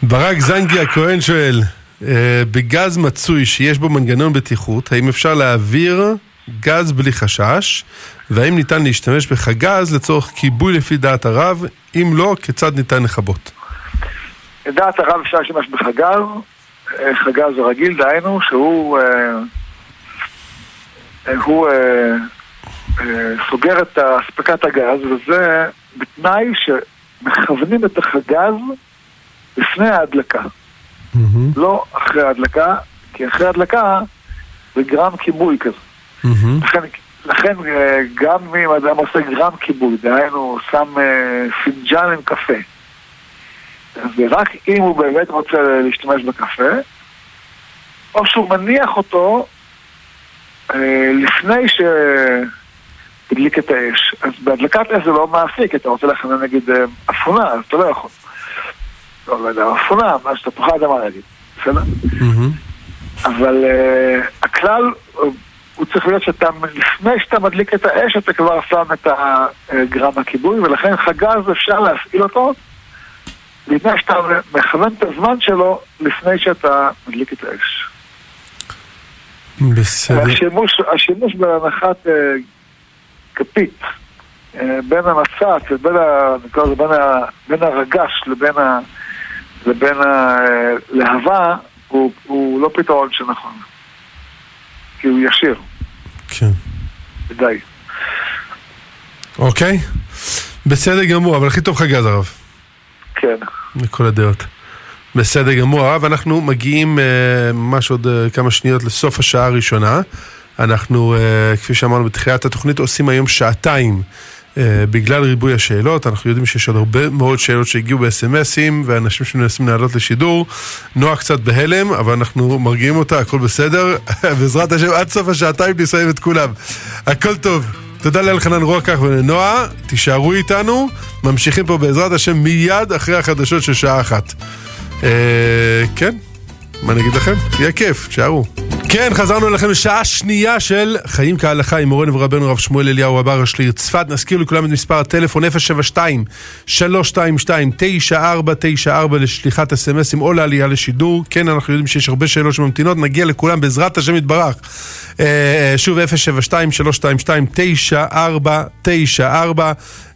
ברק זנגי הכהן שואל, אה, בגז מצוי שיש בו מנגנון בטיחות, האם אפשר להעביר גז בלי חשש? והאם ניתן להשתמש בחגז לצורך כיבוי לפי דעת הרב? אם לא, כיצד ניתן לכבות? לדעת הרב אפשר להשתמש בחגז, אה, חגז רגיל, דהיינו שהוא אה, אה, הוא אה, אה, סוגר את אספקת הגז, וזה בתנאי שמכוונים את החגז לפני ההדלקה, מהמם, לא אחרי ההדלקה, כי אחרי ההדלקה זה גרם כיבוי כזה. מהמם, לכן, לכן אה, גם אם אדם עושה גרם כיבוי, דהיינו שם אה, פינג'אן עם קפה, ורק אם הוא באמת רוצה להשתמש בקפה, או שהוא מניח אותו אה, לפני שהדליק את האש. אז בהדלקת אש זה לא מעשי, כי אתה רוצה לכוון נגיד אה, אפונה, אז אתה לא יכול. לא, לא יודע, אפונה, מה שאתה פוחד אדמה להגיד, בסדר? אבל uh, הכלל uh, הוא צריך להיות שאתה, לפני שאתה מדליק את האש, אתה כבר שם את הגרם הכיבוי, ולכן חגז אפשר להפעיל אותו לפני שאתה מכוון את הזמן שלו, לפני שאתה מדליק את האש. בסדר. השימוש, השימוש בהנחת כפית uh, בין המצת ובין ה, נקרא לזה בין, ה, בין הרגש לבין, ה, לבין הלהבה הוא, הוא לא פתרון שנכון. כי הוא ישיר, כן. די. אוקיי? בסדר גמור, אבל הכי טוב חגז הרב. כן. לכל הדעות. בסדר גמור, הרב, אנחנו מגיעים אה, ממש עוד אה, כמה שניות לסוף השעה הראשונה. אנחנו, אה, כפי שאמרנו בתחילת התוכנית, עושים היום שעתיים אה, בגלל ריבוי השאלות. אנחנו יודעים שיש עוד הרבה מאוד שאלות שהגיעו בסמסים, ואנשים שמנסים לעלות לשידור. נועה קצת בהלם, אבל אנחנו מרגיעים אותה, הכל בסדר. בעזרת השם, עד סוף השעתיים נסיים את כולם. הכל טוב. תודה לאלחנן רוקח ולנועה, תישארו איתנו, ממשיכים פה בעזרת השם מיד אחרי החדשות של שעה אחת. אה, כן, מה נגיד לכם? יהיה כיף, תשארו. כן, חזרנו אליכם לשעה שנייה של חיים כהלכה עם מורנו ורבנו רב שמואל אליהו אבר השליר צפת. נזכיר לכולם את מספר הטלפון 072-322-9494 לשליחת אסמסים או לעלייה לשידור. כן, אנחנו יודעים שיש הרבה שאלות שממתינות, נגיע לכולם בעזרת השם יתברך. אה, שוב 072-322-9494 אה,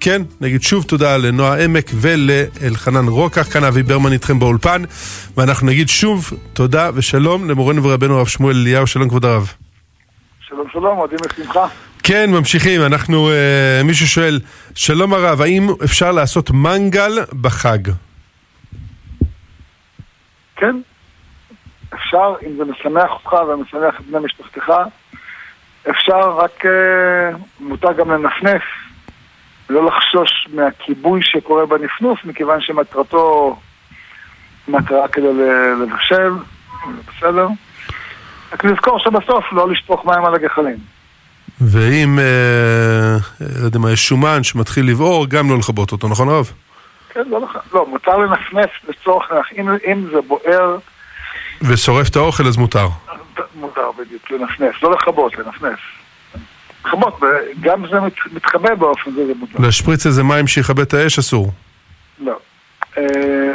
כן, נגיד שוב תודה לנועה עמק ולאלחנן רוקח, כאן אבי ברמן איתכם באולפן ואנחנו נגיד שוב תודה ושלום למורנו ורבנו הרב שמואל אליהו, שלום כבוד הרב. שלום שלום, מועדים לשמחה. כן, ממשיכים, אנחנו, אה, מישהו שואל, שלום הרב, האם אפשר לעשות מנגל בחג? כן, אפשר, אם זה משמח אותך ומשמח את בני משפחתך, אפשר, רק אה, מותר גם לנפנף, לא לחשוש מהכיבוי שקורה בנפנוף, מכיוון שמטרתו מטרה כדי לבשל, בסדר? רק לזכור שבסוף לא לשפוך מים על הגחלים. ואם, אה, לא יודע מה, יש שומן שמתחיל לבעור, גם לא לכבות אותו, נכון הרב? כן, לא, לח- לא, מותר לנפנף לצורך, אם, אם זה בוער, ושורף את האוכל אז מותר. מותר בדיוק, לנפנף, לא לכבות, לנפנף. לכבות, גם זה מת, מתחבא באופן זה, זה מותר. להשפריץ איזה מים שיכבה את האש אסור. לא. אה,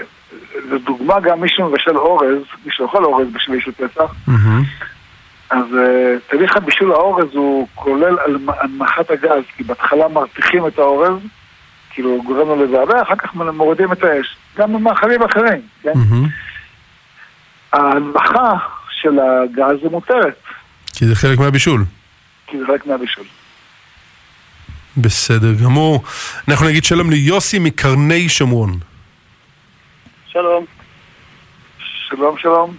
לדוגמה, גם מי שמבשל אורז, מי שאוכל אורז בשביל של פסח, אז אה, תהליך הבישול האורז הוא כולל הנמכת הגז, כי בהתחלה מרתיחים את האורז, כאילו גורם לו לזעזע, אחר כך מורידים את האש. גם במאכלים אחרים, כן? ההנמכה של הגז זה מותרת, כי זה חלק מהבישול. כי זה חלק מהבישול. בסדר גמור. אנחנו נגיד שלום ליוסי מקרני שומרון. שלום, שלום, שלום.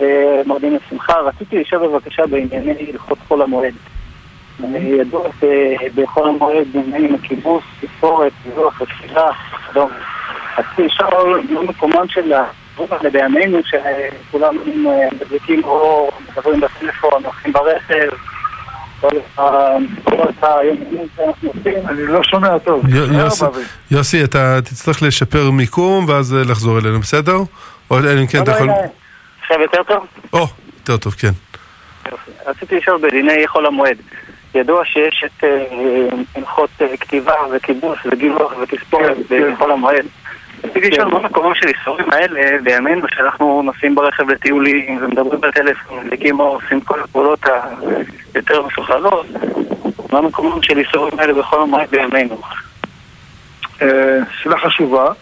אה, מרדים לשמחה. רציתי לשאול בבקשה בענייני הלכות חול המועד. ידוע שבחול המועד בעניינים הקיבוץ, תספורת, לוח, התפילה, וכדומה. רציתי לשאול מה מקומם של בימינו, שכולם אה, מדליקים אור, מדברים בטלפון, הולכים ברכב. אני לא שומע טוב. יוסי- אתה תצטרך לשפר מיקום ואז אה, לחזור אלינו, בסדר? או אלא אם כן אתה יכול... לא, לא, עכשיו יותר טוב? או, יותר טוב, כן. רציתי לשאול בדיני חול המועד. ידוע שיש את אה, הלכות אה, כתיבה וכיבוס וגילוח ותספורת כן, כן. בחול המועד. רציתי לשאול מה מקומם של איסורים האלה בימינו שאנחנו נוסעים ברכב לטיולים ומדברים בטלפון, מדליקים אור, עושים כל הפעולות היותר מסוכנות. מה מקומם של איסורים האלה בחול המועד בימינו? אה, שאלה חשובה.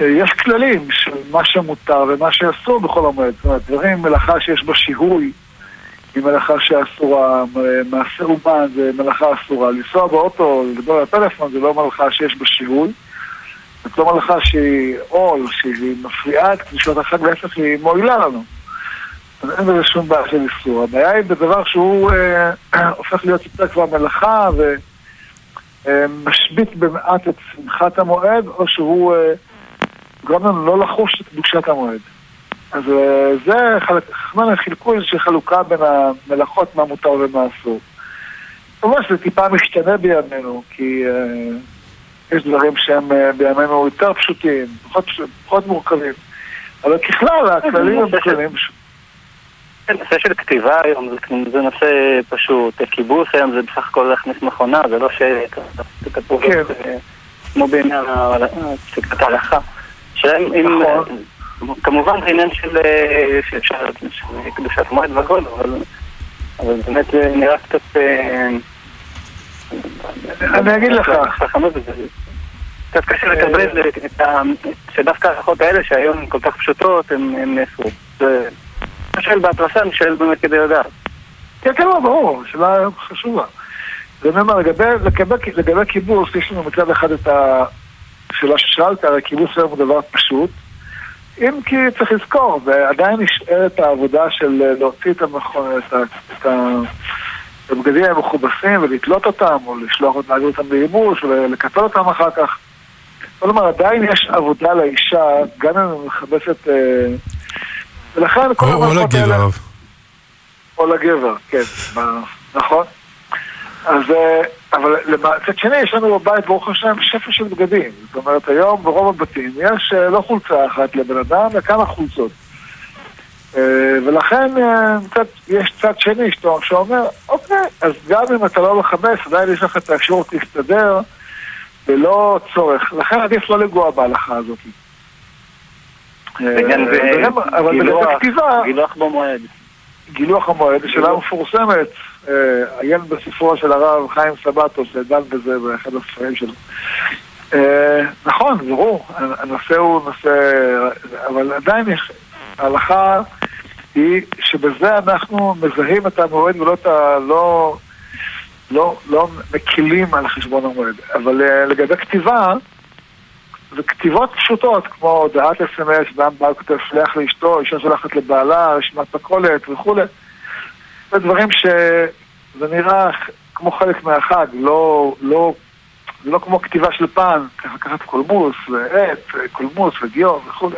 אה, יש כללים של מה שמותר ומה שאסור בכל המועד. זאת אומרת, דברים, מלאכה שיש בה שיהוי, היא מלאכה שאסורה, מ- מעשה אומן זה מלאכה אסורה. לנסוע באוטו, לדבר על הטלפון, זה לא מלאכה שיש בה שיהוי. זאת לא מלאכה שהיא עול, שהיא מפריעה את קדושת החג, להפך היא מועילה לנו. אז אין בזה שום בעיה של איסור. הבעיה היא בדבר שהוא אה, הופך להיות יותר כבר מלאכה ו... אה, במעט את שמחת המועד, או שהוא אה, גורם לנו לא לחוש את קדושת המועד. אז אה, זה, חלק- חילקו איזושהי חלוקה בין המלאכות, מה מותר ומה אסור. כמובן שזה טיפה משתנה בימינו, כי אה, יש דברים שהם אה, בימינו יותר פשוטים, פחות, פחות מורכבים. אבל ככלל, הכללים הם כללים פשוטים. כן, נושא של כתיבה היום זה, זה נושא פשוט, כיבוס היום זה בסך הכל להכניס מכונה, זה לא שכתוב כן. אה, כמו בעניין פסיקת ההלכה. השאלה אם, אם, נכון. אה, כמובן זה עניין של, אה, קדושת מועד והכל, אבל, אבל באמת זה נראה קצת... אה, אני אגיד לך. קצת קשה לקבל את ה... שדווקא ההלכות האלה שהיום הן כל כך פשוטות, הן נעשו. זה... אני שואל בהתרסה, אני שואל באמת כדי לדעת. כן, כן, לא, ברור, שאלה חשובה. ואני אומר, לגבי, כיבוס, יש לנו מצד אחד את השאלה ששאלת, הרי כיבוס היום הוא דבר פשוט, אם כי צריך לזכור, ועדיין נשארת העבודה של להוציא את המכון, את, ה, הבגדים המכובסים ולתלות אותם, או לשלוח אותם, להעביר אותם באימוש, ולקפל אותם אחר כך. כלומר, עדיין יש עבודה לאישה, גם אם היא מכבסת... אה, ולכן כל או או המערכות לגבר, האלה- הרב. או לגבר, כן, נכון. אז, אה, אבל מצד שני, יש לנו בבית, ברוך השם, שפע של בגדים. זאת אומרת, היום ברוב הבתים יש אה, לא חולצה אחת לבן אדם, אלא כמה חולצות. ולכן מצד, יש צד שני שאומר, אוקיי, אז גם אם אתה לא מכבס, עדיין יש לך את האפשרות להסתדר ללא צורך. לכן עדיף לא לגוע בהלכה הזאת. אה, אבל לגבי. גילוח במועד. גילוח המועד, זו שאלה מפורסמת, אה, עיין בספרו של הרב חיים סבטו, שדן בזה באחד הספרים שלו. אה, נכון, ברור, הנושא הוא נושא, אבל עדיין ההלכה היא שבזה אנחנו מזהים את המועד ולא את ה... לא, לא, לא מקילים על חשבון המועד. אבל אה, לגבי כתיבה, זה כתיבות פשוטות, כמו הודעת אס.אם.אס, אדם בא וכותב שלח לאשתו, אישה שולחת לבעלה, רשימת מכולת וכולי. זה דברים שזה נראה כמו חלק מהחג, לא, לא, לא כמו כתיבה של פעם, ככה לקחת קולמוס ועט, קולמוס ודיו וכולי.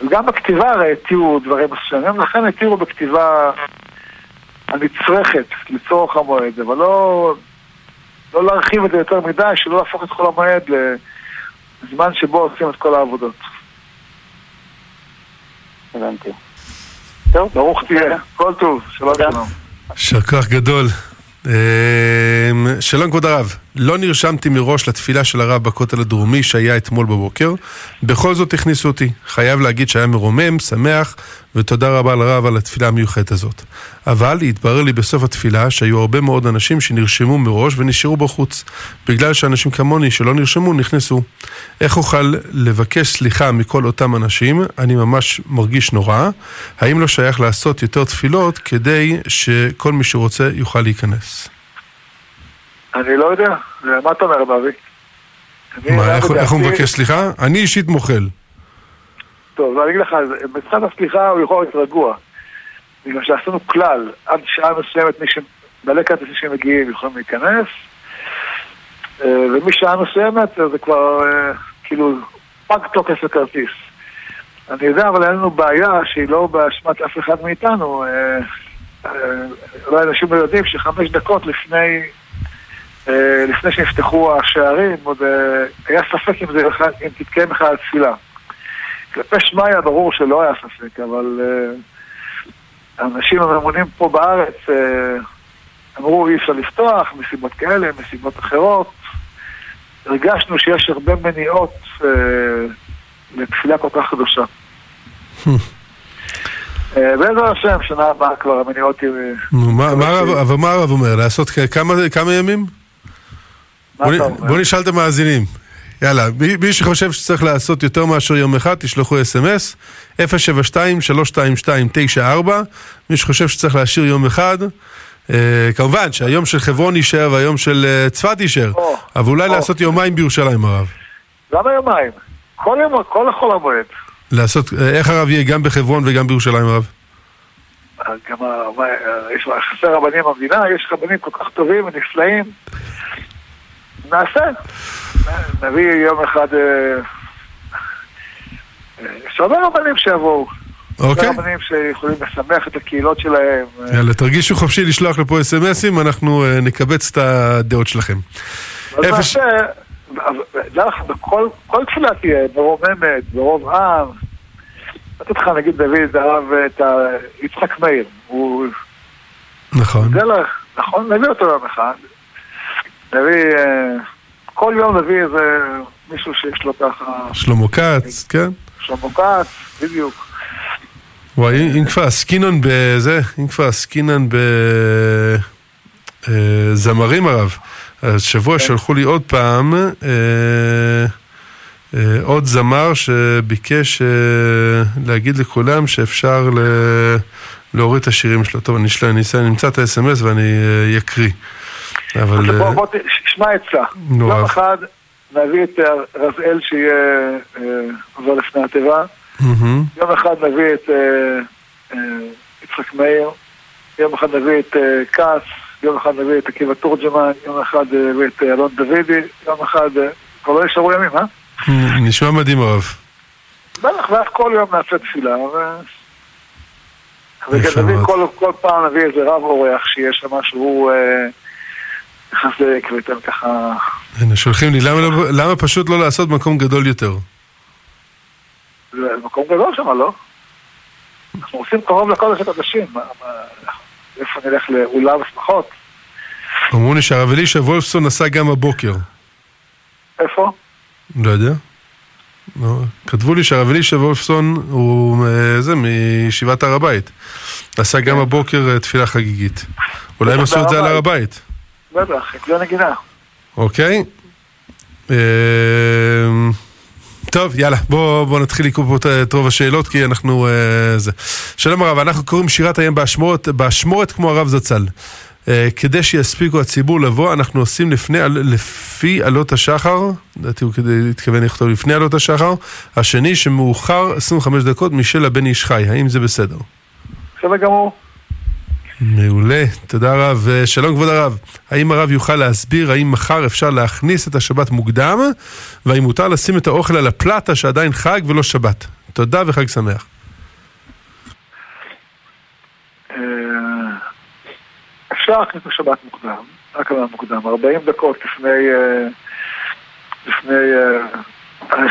וגם בכתיבה הרי התירו דברים מסוימים, לכן התירו בכתיבה הנצרכת לצורך המועד, אבל לא, לא להרחיב את זה יותר מדי, שלא להפוך את כל המועד לזמן שבו עושים את כל העבודות. הבנתי. טוב, ברוך תהיה, כל טוב, שלום. שלום. יישר כוח גדול. אה, שלום כבוד הרב. לא נרשמתי מראש לתפילה של הרב בכותל הדרומי שהיה אתמול בבוקר, בכל זאת הכניסו אותי. חייב להגיד שהיה מרומם, שמח, ותודה רבה לרב על התפילה המיוחדת הזאת. אבל התברר לי בסוף התפילה שהיו הרבה מאוד אנשים שנרשמו מראש ונשארו בחוץ, בגלל שאנשים כמוני שלא נרשמו נכנסו. איך אוכל לבקש סליחה מכל אותם אנשים? אני ממש מרגיש נורא. האם לא שייך לעשות יותר תפילות כדי שכל מי שרוצה יוכל להיכנס? אני לא יודע, מה אתה אומר? אני- מה, איך הוא- מבקש סליחה? אני אישית מוחל. טוב, אני אגיד לך, בצד הסליחה הוא יכול להיות רגוע. בגלל שעשינו כלל, עד שעה מסוימת מי שבעלי כרטיסים שמגיעים יכולים להיכנס, אה, ומשעה מסוימת זה כבר אה, כאילו פג תוקף הכרטיס. אני יודע, אבל אין לנו בעיה שהיא לא באשמת אף אחד מאיתנו. אה, אה, אולי אנשים לא יודעים שחמש דקות לפני, אה, לפני שנפתחו השערים, עוד אה, היה ספק אם, זה, אם תתקיים בכלל התפילה. כלפי שמיא ברור שלא היה ספק, אבל אה, האנשים הממונים פה בארץ אה, אמרו אי אפשר לפתוח מסיבות כאלה, מסיבות אחרות. הרגשנו שיש הרבה מניעות אה, לתפילה כל כך קדושה. אה, בעזר השם, שנה הבאה כבר המניעות הרב- אבל מה הרב אומר? לעשות כמה ימים? בוא נשאל את המאזינים. יאללה, מי שחושב שצריך לעשות יותר מאשר יום אחד, תשלחו אס.אם.אס 072-322-94 מי שחושב שצריך להשאיר יום אחד, אה, כמובן שהיום של חברון יישאר והיום של אה, צפת יישאר, או, אבל אולי או. לעשות יומיים בירושלים הרב. למה יומיים? כל יום, כל החול המועד. לעשות, אה, איך הרב יהיה גם בחברון וגם בירושלים הרב? גם ה- מה- יש חסר רבנים במדינה, יש רבנים כל כך טובים ונפלאים. נעשה. נביא יום אחד... אה, אה, יש הרבה רבנים שיבואו. אוקיי? הרבה רבנים שיכולים לשמח את הקהילות שלהם. אה, יאללה, תרגישו חופשי לשלוח לפה אס.אם.אסים, אנחנו אה, נקבץ את הדעות שלכם. בכל כל תפילה תהיה מרוממת, ברוב עם. לתת לך נגיד את הרב, את יצחק מאיר. הוא נכון. לך, נכון? נביא אותו יום אחד. נביא, אה, כל יום נביא איזה מישהו שיש לו ככה, שלמה כץ, כן? שלמה כץ, בדיוק. וואי, אם כבר עסקינן בזה, אם כבר עסקינן בזמרים הרב, אז שבוע כן. שלחו לי עוד פעם אה, אה, עוד זמר שביקש אה, להגיד לכולם שאפשר להוריד את השירים שלו. טוב, אני אמצא את ה-SMS ואני אה, אקריא. אבל... בוא, אה, בוא, שמע עצה. נו, יום אז. אחד נביא את אה, רזאל שיהיה אה, עובר לפני התיבה. יום אחד נביא את אה, אה, יצחק מאיר. יום אחד נביא את אה, כץ. יום אחד נביא את עקיבא תורג'מן. יום אחד אה, נביא את אה, אלון דוידי. יום אחד... אה, כבר לא נשארו ימים, אה? נשמע מדהים הרב. בטח, ואז כל יום נעשה תפילה, ו... יפה ונביא מאוד. כל, פעם נביא איזה רב אורח שיש שם שהוא אה, יחזק וייתן ככה... הנה, שולחים לי, למה לא- למה פשוט לא לעשות מקום גדול יותר? זה מקום גדול שם, לא? אנחנו עושים קרוב לקודש הקודשים. מה- מה- איפה נלך לאולם שמחות? אמרו לי שהרב אלישע וולפסון נסע גם הבוקר. איפה? לא יודע. לא, כתבו לי שהרב אלישע וולפסון הוא אה, זה, מישיבת הר הבית. עשה גם הבוקר אה, תפילה חגיגית. אולי הם עשו את זה על הר הבית, בטח, עם כלי נגינה. אוקיי? אה, טוב, יאללה, בוא, בוא נתחיל לקרוא פה את- רוב השאלות, כי אנחנו... אה, זה. שלום הרב, אנחנו קוראים שירת הים באשמורת, באשמורת כמו הרב זצ"ל. אה, כדי שיספיקו הציבור לבוא, אנחנו עושים לפני, לפי עלות השחר, לדעתי הוא כדי התכוון לכתוב לפני עלות השחר, השני שמאוחר 25 דקות משל הבן איש חי, האם זה בסדר? בסדר גמור. מעולה, תודה רב. אה, שלום כבוד הרב, האם הרב יוכל להסביר האם מחר אפשר להכניס את השבת מוקדם, והאם מותר לשים את האוכל על הפלטה שעדיין חג ולא שבת? תודה וחג שמח. אה, אפשר להכניס בשבת מוקדם, רק על מוקדם, 40 דקות לפני... אה, לפני...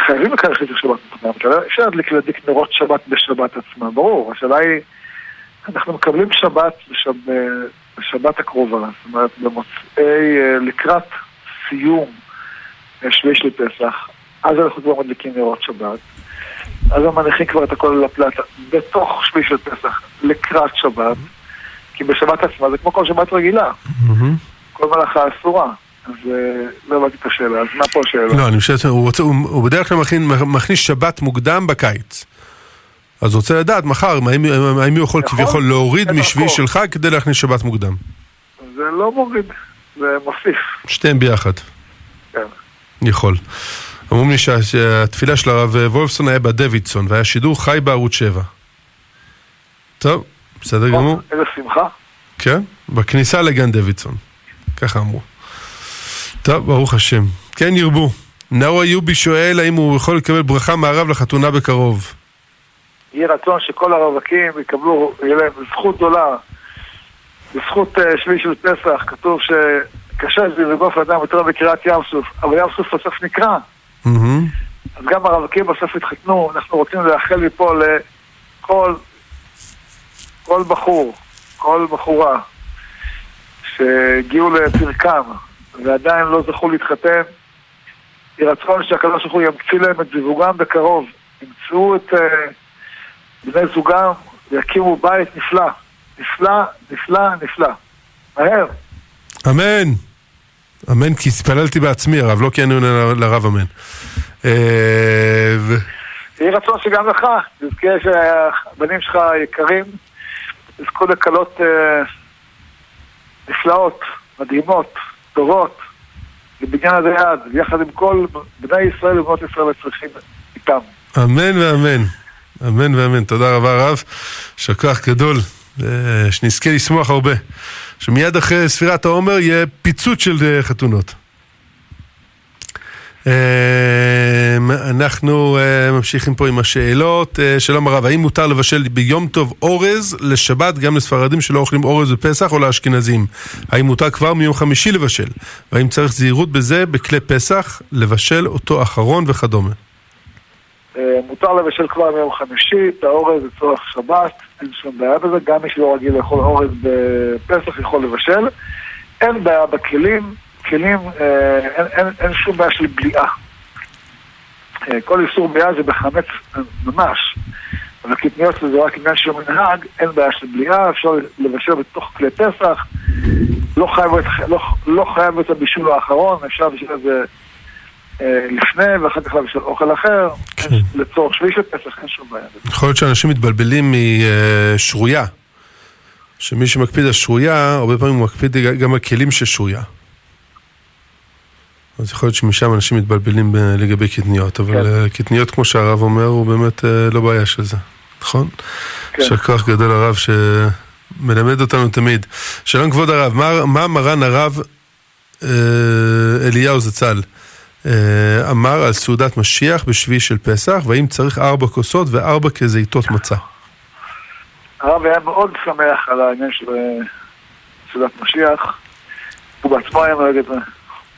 חייבים להכניס בשבת מוקדם, אפשר להדליק נרות שבת בשבת עצמה, ברור, השאלה היא, אנחנו מקבלים שבת בשב, אה, בשבת הקרובה, זאת אומרת במוצאי, אה, לקראת סיום שליש לפסח, אז אנחנו כבר מדליקים נרות שבת. אז הם מניחים כבר את הכל על הפלטה, בתוך שליש של פסח, לקראת שבת, כי בשבת עצמה זה כמו כל שבת רגילה. כל מלאכה אסורה. אז אה, לא הבנתי את השאלה, אז מה פה השאלה? לא, אני חושב שהוא בדרך כלל מכניס שבת מוקדם בקיץ. אז רוצה לדעת מחר, האם הוא יכול יכול. כביכול להוריד משביעי. שלך כדי להכניס שבת מוקדם. זה לא מוריד, זה מוסיף. שתיהם ביחד. כן. יכול. אומרים לי שה- שהתפילה של הרב וולפסון היה בדוידסון, והיה שידור חי בערוץ 7. טוב, בסדר גמור. איזה שמחה. כן, בכניסה לגן דוידסון. ככה אמרו. טוב, ברוך השם. כן ירבו. נאו איובי שואל האם הוא יכול לקבל ברכה מהרב לחתונה בקרוב. יהי רצון שכל הרווקים יקבלו, יהיה להם זכות גדולה, בזכות אה, שביעי של פסח, כתוב שקשה לגוף אדם יותר בקריאת ים סוף, אבל ים סוף בסוף נקרא. אז גם הרווקים בסוף התחתנו, אנחנו רוצים לאחל מפה לכל כל בחור, כל בחורה שהגיעו לפרקם ועדיין לא זכו להתחתן, יהי רצון שהקדוש ברוך הוא ימציא להם את זיווגם בקרוב, ימצאו את אה, בני זוגם ויקימו בית נפלא, נפלא, נפלא, נפלא. מהר. אמן. אמן, כי התפללתי בעצמי, הרב, לא כי אני עונה לרב אמן. אה, יהי רצון שגם לך, תזכה שהבנים שלך היקרים יזכו לקלות אה, נפלאות, מדהימות, טובות, לבניין הדיד, יחד עם כל בני ישראל ובנות ישראל הצריכים איתם. אמן ואמן. אמן ואמן. תודה רבה הרב. יישר כוח גדול. אה, שנזכה לשמוח הרבה. שמיד אחרי ספירת העומר יהיה פיצוץ של אה, חתונות. אה, אנחנו ממשיכים פה עם השאלות. שלום הרב, האם מותר לבשל ביום טוב אורז לשבת גם לספרדים שלא אוכלים אורז בפסח או לאשכנזים? האם מותר כבר מיום חמישי לבשל? והאם צריך זהירות בזה בכלי פסח, לבשל אותו אחרון וכדומה? אה, מותר לבשל כבר מיום חמישי, את האורז לצורך שבת, אין שום בעיה בזה, גם מי שלא רגיל לאכול אורז בפסח יכול לבשל. אין בעיה בכלים, כלים, אה, אין, אין, אין שום בעיה של בליעה. אה, כל איסור בליעה זה בחמץ ממש. אבל קטניות זה רק עניין של מנהג, אין בעיה של בליעה, אפשר לבשל בתוך כלי פסח, לא חייב, לא, לא חייב את הבישול האחרון, אפשר את זה לפני ואחר כך לבשל אוכל אחר, כן. לצורך שביעי של פסח, אין שום בעיה. יכול להיות שאנשים מתבלבלים משרויה. שמי שמקפיד על שרויה, הרבה פעמים הוא מקפיד גם על כלים של שרויה. אז יכול להיות שמשם אנשים מתבלבלים ב- לגבי קטניות, אבל כן. אה, קטניות, כמו שהרב אומר, הוא באמת אה, לא בעיה של זה, נכון? כן. יישר כוח גדול הרב שמלמד אותנו תמיד. שלום כבוד הרב, מה, מה מרן הרב אה, אליהו זצ"ל אה, אמר על סעודת משיח בשביעי של פסח, והאם צריך ארבע כוסות וארבע כזיתות מצה? הרב היה מאוד שמח על העניין של אה, סעודת משיח. הוא בעצמו היה נוהג את זה.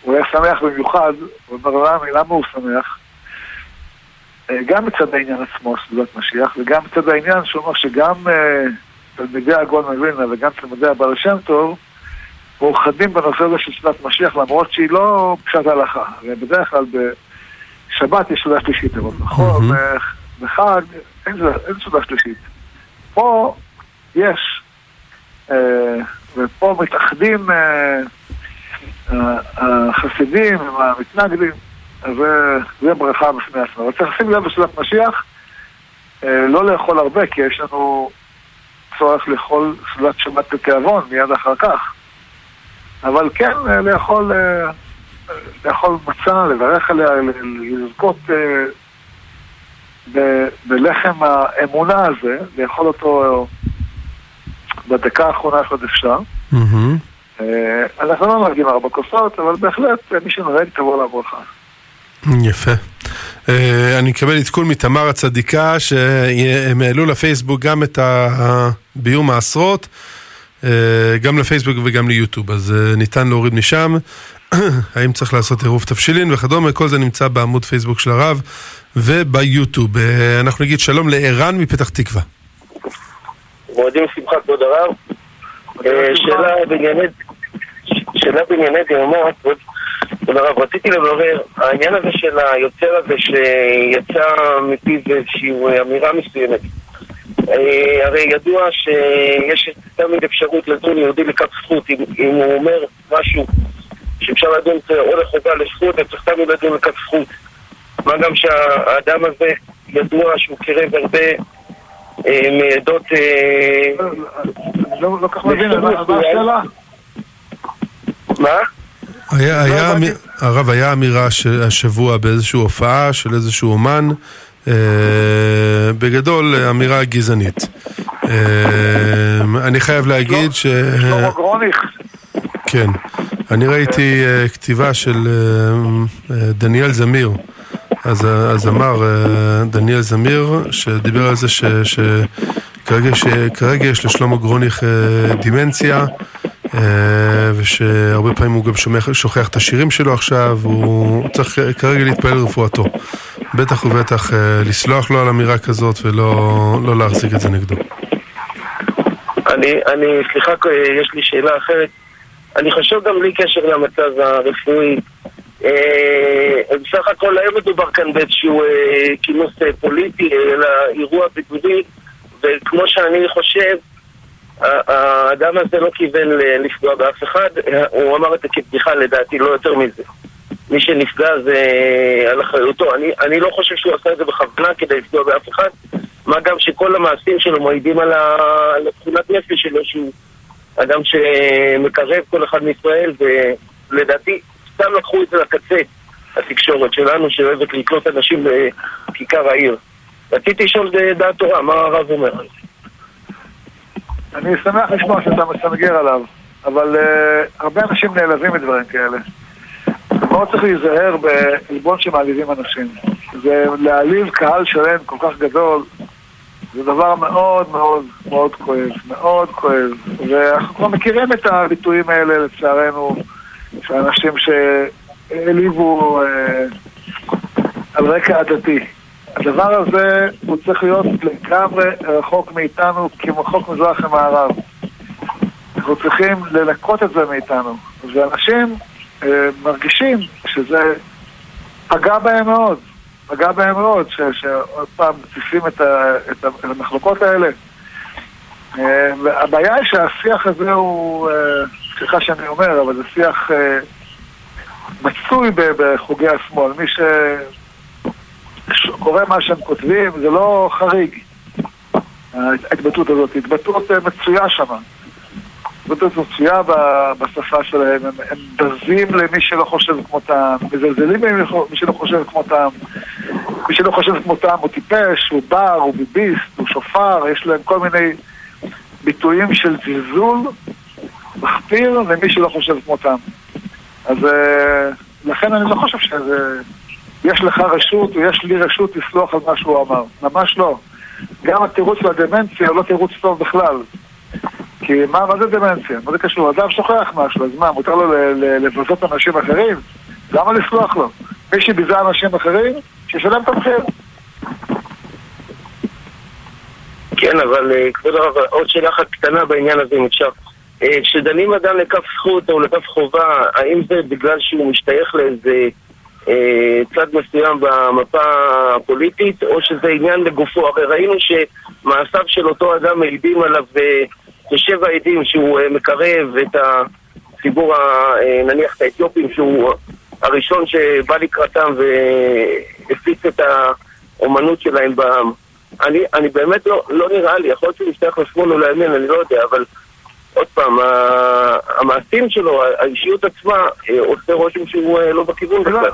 הוא היה שמח במיוחד, הוא אומר למה, למה הוא שמח? אה, גם מצד העניין עצמו, סעודת משיח, וגם מצד העניין שהוא אומר שגם אה, תלמידי הגאון מווילנה וגם תלמידי הבעל שם טוב מאוחדים בנושא הזה של סעודת משיח, למרות שהיא לא פשט ההלכה. הרי בדרך כלל בשבת יש סעודה שלישית, אבל נכון. בחג אין סעודה שלישית. פה יש, אה, ופה מתאחדים אה, אה, החסידים עם המתנגדים, אז זה, זה ברכה בפני עצמה. אבל צריך לשים לב בסעודת משיח, לא לאכול הרבה, כי יש לנו צורך לאכול סעודת שבת בתיאבון מיד אחר כך. אבל כן, אה, לאכול, אה, לאכול מצה, לברך עליה, לזכות אה, ב- בלחם האמונה הזה, לאכול אותו בדקה האחרונה שעוד אפשר. מהמם. אה, אנחנו לא נוהגים ארבע כוסות, אבל בהחלט מי שנוהג תבוא לה ברכה. יפה. אה, אני מקבל עדכון מתמר הצדיקה שהם העלו לפייסבוק גם את הביום העשרות, אה, גם לפייסבוק וגם ליוטיוב, אז אה, ניתן להוריד משם. האם צריך לעשות עירוב תבשילין וכדומה, כל זה נמצא בעמוד פייסבוק של הרב וביוטיוב. אה, אנחנו נגיד שלום לערן מפתח תקווה. מועדים שמחה, כבוד הרב. אה, שאלה בענייני, דיומות, כבוד- כבוד הרב, רציתי לברר, העניין הזה של היוצר הזה שיצא מפיו איזושהי אמירה מסוימת, אה, הרי ידוע שיש תמיד אפשרות לדון יהודי לכף זכות, אם, אם הוא אומר משהו שאפשר לדון או לחובה לזכות, אז צריך תמיד לדון לכף זכות. מה גם שהאדם הזה ידוע שהוא קירב הרבה אה, מעדות... אה, לא לא כל כך מבין, מה השאלה? מה? היה, היה, הבנתי. אמי- הרב, היה אמירה השבוע באיזושהי הופעה של איזשהו אומן, אה, בגדול אמירה גזענית. אה, אני חייב להגיד ש... שלמה גרוניך. כן. אני ראיתי אה, כתיבה של אה, אה, דניאל זמיר, אז הזמר אה, דניאל זמיר, שדיבר על זה ש- שכרגע שכרגע יש לשלמה גרוניך אה, דימנציה, אה, ושהרבה פעמים הוא גם שומע- שוכח את השירים שלו עכשיו, הוא צריך כרגע להתפלל לרפואתו. בטח ובטח אה, לסלוח לו על אמירה כזאת ולא לא להחזיק את זה נגדו. אני, אני, סליחה, יש לי שאלה אחרת. אני חושב גם בלי קשר למצב הרפואי. אה, בסך הכל לא מדובר כאן באיזשהו אה, כינוס אה, פוליטי, אלא אירוע בידודי, וכמו שאני חושב, האדם הזה לא כיוון לפגוע באף אחד, אה, הוא אמר את זה כבדיחה לדעתי, לא יותר מזה. מי שנפגע זה אה, על אחריותו. אני, אני לא חושב שהוא עשה את זה בכוונה כדי לפגוע באף אחד, מה גם שכל המעשים שלו מעידים על ה- על התכונת נפש שלו, שהוא אדם שמקרב כל אחד מישראל, ולדעתי סתם לקחו את זה לקצה, התקשורת שלנו, שאוהבת לקלוט אנשים בכיכר העיר. רציתי לשאול דעת תורה, מה הרב אומר על זה? אני שמח לשמוע שאתה מסנגר עליו, אבל uh, הרבה אנשים נעלבים מדברים כאלה. מאוד צריך להיזהר בעלבון שמעליבים אנשים. זה להעליב קהל שלם כל כך גדול, זה דבר מאוד מאוד מאוד כואב, מאוד כואב. ואנחנו כבר מכירים את הביטויים האלה, לצערנו, של אנשים שהעליבו אה, על רקע עדתי. הדבר הזה הוא צריך להיות לגמרי רחוק מאיתנו, כמו חוק מזרח למערב. אנחנו צריכים לנקות את זה מאיתנו. ואנשים מרגישים שזה פגע בהם מאוד, פגע בהם מאוד, שעוד פעם מציפים את, את המחלוקות האלה. אה, והבעיה היא שהשיח הזה הוא, אה, סליחה שאני אומר, אבל זה שיח אה, מצוי בחוגי השמאל. מי ש... קורא מה שהם כותבים, זה לא חריג, ההתבטאות הזאת, התבטאות מצויה שם. מצויה ב- בשפה שלהם, הם, הם בזים למי שלא חושב כמותם, מזלזלים במי מי שלא חושב כמותם, מי שלא חושב כמותם הוא טיפש, הוא בר, הוא ביביסט, הוא שופר, יש להם כל מיני ביטויים של זלזול מחפיר למי שלא חושב כמותם. אז אה, לכן אני לא חושב שזה... יש לך רשות, או יש לי רשות לסלוח על מה שהוא אמר. ממש לא. גם התירוץ הדמנציה הוא לא תירוץ טוב בכלל. כי מה, מה זה דמנציה? מה זה קשור? אדם שוכח משהו, אז מה, מותר לו לבזות אנשים אחרים? למה לסלוח לו? מי שביזה אנשים אחרים, שישלם את המחיר. כן, אבל אה, כבוד הרב, עוד שאלה אחת קטנה בעניין הזה, אם אפשר. אה, כשדנים אדם לכף זכות או לכף חובה, האם זה בגלל שהוא משתייך לאיזה אה, צד מסוים במפה הפוליטית, או שזה עניין לגופו? הרי ראינו שמעשיו של אותו אדם מעידים עליו כשבע עדים שהוא אה, מקרב את הציבור, אה, נניח את האתיופים, שהוא הראשון שבא לקראתם והפיץ את האומנות שלהם בעם. אני, אני באמת לא, לא נראה לי, יכול להיות שהוא משתייך לשמאל או לימין, אני לא יודע, אבל עוד פעם, המעשים שלו, האישיות עצמה, אה, עושה רושם שהוא לא בכיוון לא, בכלל.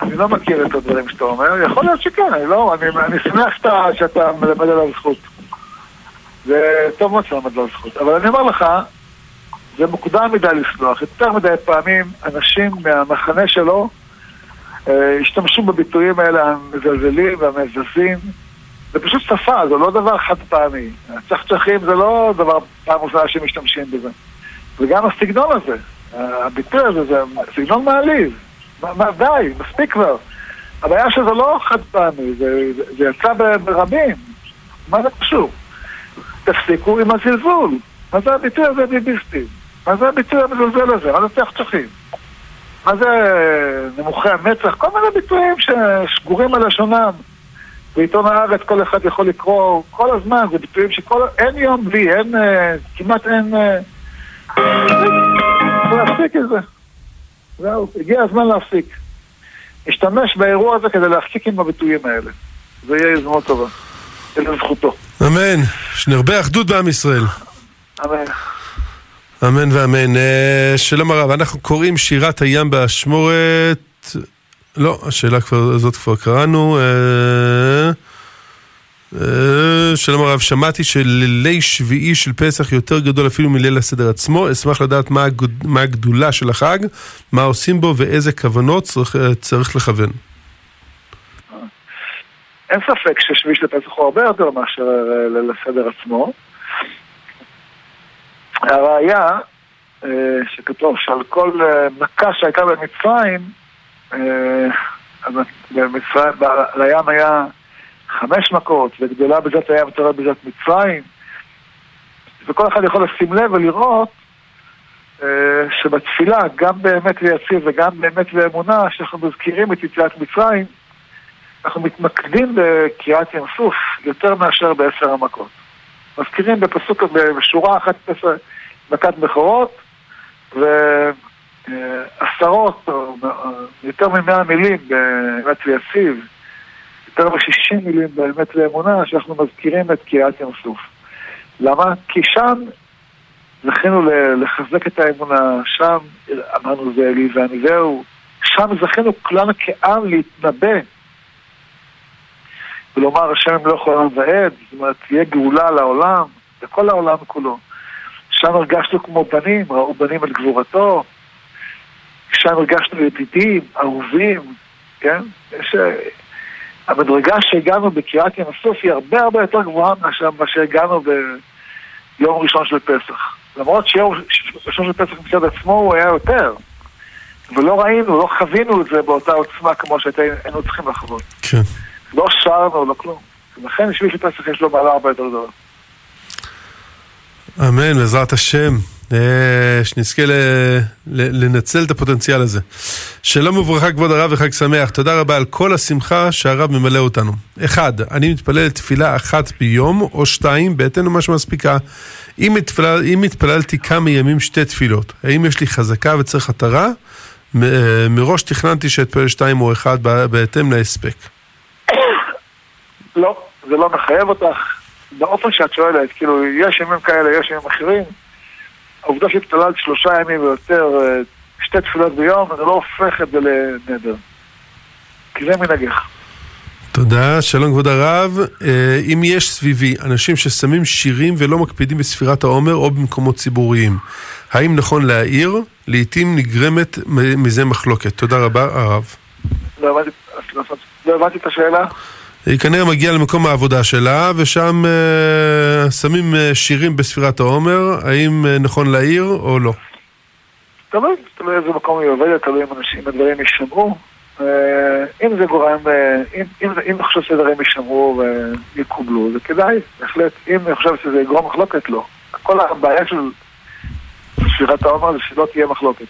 אני לא מכיר את הדברים שאתה אומר, יכול להיות שכן, אני לא, אני, אני שמח שאתה, שאתה מלמד עליו זכות. זה טוב מאוד שאתה מלמד עליו זכות, אבל אני אומר לך, זה מוקדם מדי לסלוח. יותר מדי פעמים אנשים מהמחנה שלו אה, השתמשו בביטויים האלה המזלזלים והמבזים. זה פשוט שפה, זה לא דבר חד פעמי. הצחצחים זה לא דבר פעם ראשונה שמשתמשים בזה. וגם הסגנון הזה, הביטוי הזה, זה סגנון מעליב. מה, מה, די, מספיק כבר. הבעיה שזה לא חד פעמי, זה, זה, זה יצא ברבים. מה זה קשור? תפסיקו עם הזלזול. מה זה הביטוי הזה ביביסטי? מה זה הביטוי המזלזל הזה? מה זה צחצחים? מה זה נמוכי המצח? כל מיני ביטויים ששגורים על לשונם. בעיתון הארץ כל אחד יכול לקרוא כל הזמן, זה ביטויים שכל... אין יום בלי, אין... אה, כמעט אין... אה, להפסיק את זה. זהו, הגיע הזמן להפסיק. נשתמש באירוע הזה כדי להפסיק עם הביטויים האלה. זה יהיה הזדמנות טובה. לזכותו. אמן. שנרבה אחדות בעם ישראל. אמן. אמן ואמן. אה, שלום הרב, אנחנו קוראים שירת הים באשמורת. לא, השאלה כבר, הזאת כבר קראנו. אה, אה, שלום הרב, שמעתי שלילי שביעי של פסח יותר גדול אפילו מליל הסדר עצמו. אשמח לדעת מה, הגוד, מה הגדולה של החג, מה עושים בו ואיזה כוונות צריך, צריך לכוון. אין ספק ששביעי של פסח הוא הרבה יותר מאשר ליל הסדר עצמו. הראיה, אה, שכתוב שעל כל אה, מכה שהייתה במצרים, אה, במצרים, לים היה חמש מכות, וגדולה בזאת היה ותורה בזאת מצרים, וכל אחד יכול לשים לב ולראות שבתפילה, גם באמת ויציב וגם באמת ואמונה, שאנחנו מזכירים את יציאת מצרים, אנחנו מתמקדים בקריאת ים סוף יותר מאשר בעשר המכות. מזכירים בפסוק, בשורה אחת מכת בכורות, ועשרות, או יותר ממאה מילים באמת ויציב, יותר משישים מילים באמת ואמונה, שאנחנו מזכירים את קריאת ים סוף. למה? כי שם זכינו לחזק את האמונה, שם אמרנו זה אלי ואני זהו, שם זכינו כולנו כעם להתנבא ולומר השם לא יכול לעם ועד, זאת אומרת, תהיה גאולה לעולם, לכל העולם כולו. שם הרגשנו כמו בנים, ראו בנים על גבורתו, שם הרגשנו ידידים, אהובים, כן? יש... אה, המדרגה שהגענו בקריאת ים הסוף היא הרבה הרבה יותר גבוהה מאשר מה שהגענו ביום ראשון של פסח. למרות שיום ראשון של פסח מצד עצמו הוא היה יותר. ולא ראינו, לא חווינו את זה באותה עוצמה כמו שהיינו צריכים לחוות. כן. לא שרנו, לא כלום. לכן בשביל שפסח יש לו מעלה הרבה יותר גדולה. אמן, בעזרת השם. אה, שנזכה לנצל את הפוטנציאל הזה. שלום וברכה כבוד הרב וחג שמח, תודה רבה על כל השמחה שהרב ממלא אותנו. אחד, אני מתפלל תפילה אחת ביום או שתיים בהתאם למה שמספיקה. אם, התפלל, אם התפללתי כמה ימים שתי תפילות, האם יש לי חזקה וצריך התרה? אה, מראש תכננתי שאתפלל שתיים או אחד בהתאם להספק. לא, זה לא מחייב אותך. באופן שאת שואלת, כאילו, יש ימים כאלה, יש ימים אחרים. העובדה שהתפללת שלושה ימים ויותר, אה, שתי תפילות ביום, זה לא הופך את זה לנדר. כי זה מנהגך. תודה, שלום כבוד הרב. אה, אם יש סביבי אנשים ששמים שירים ולא מקפידים בספירת העומר או במקומות ציבוריים, האם נכון להעיר? לעתים נגרמת מזה מחלוקת. תודה רבה, הרב. לא הבנתי לא את השאלה. היא כנראה מגיעה למקום העבודה שלה, ושם אה, שמים אה, שירים בספירת העומר, האם אה, נכון להעיר או לא? תלוי, תלוי איזה מקום היא עובדת, תלוי אם אנשים, הדברים יישמרו. אה, אם זה גורם, אה, אם, אם, אם אני חושב שדברים יישמרו ויקובלו, זה כדאי, בהחלט. אם אני חושב שזה יגרום מחלוקת, לא. כל הבעיה של ספירת העומר זה שלא תהיה מחלוקת.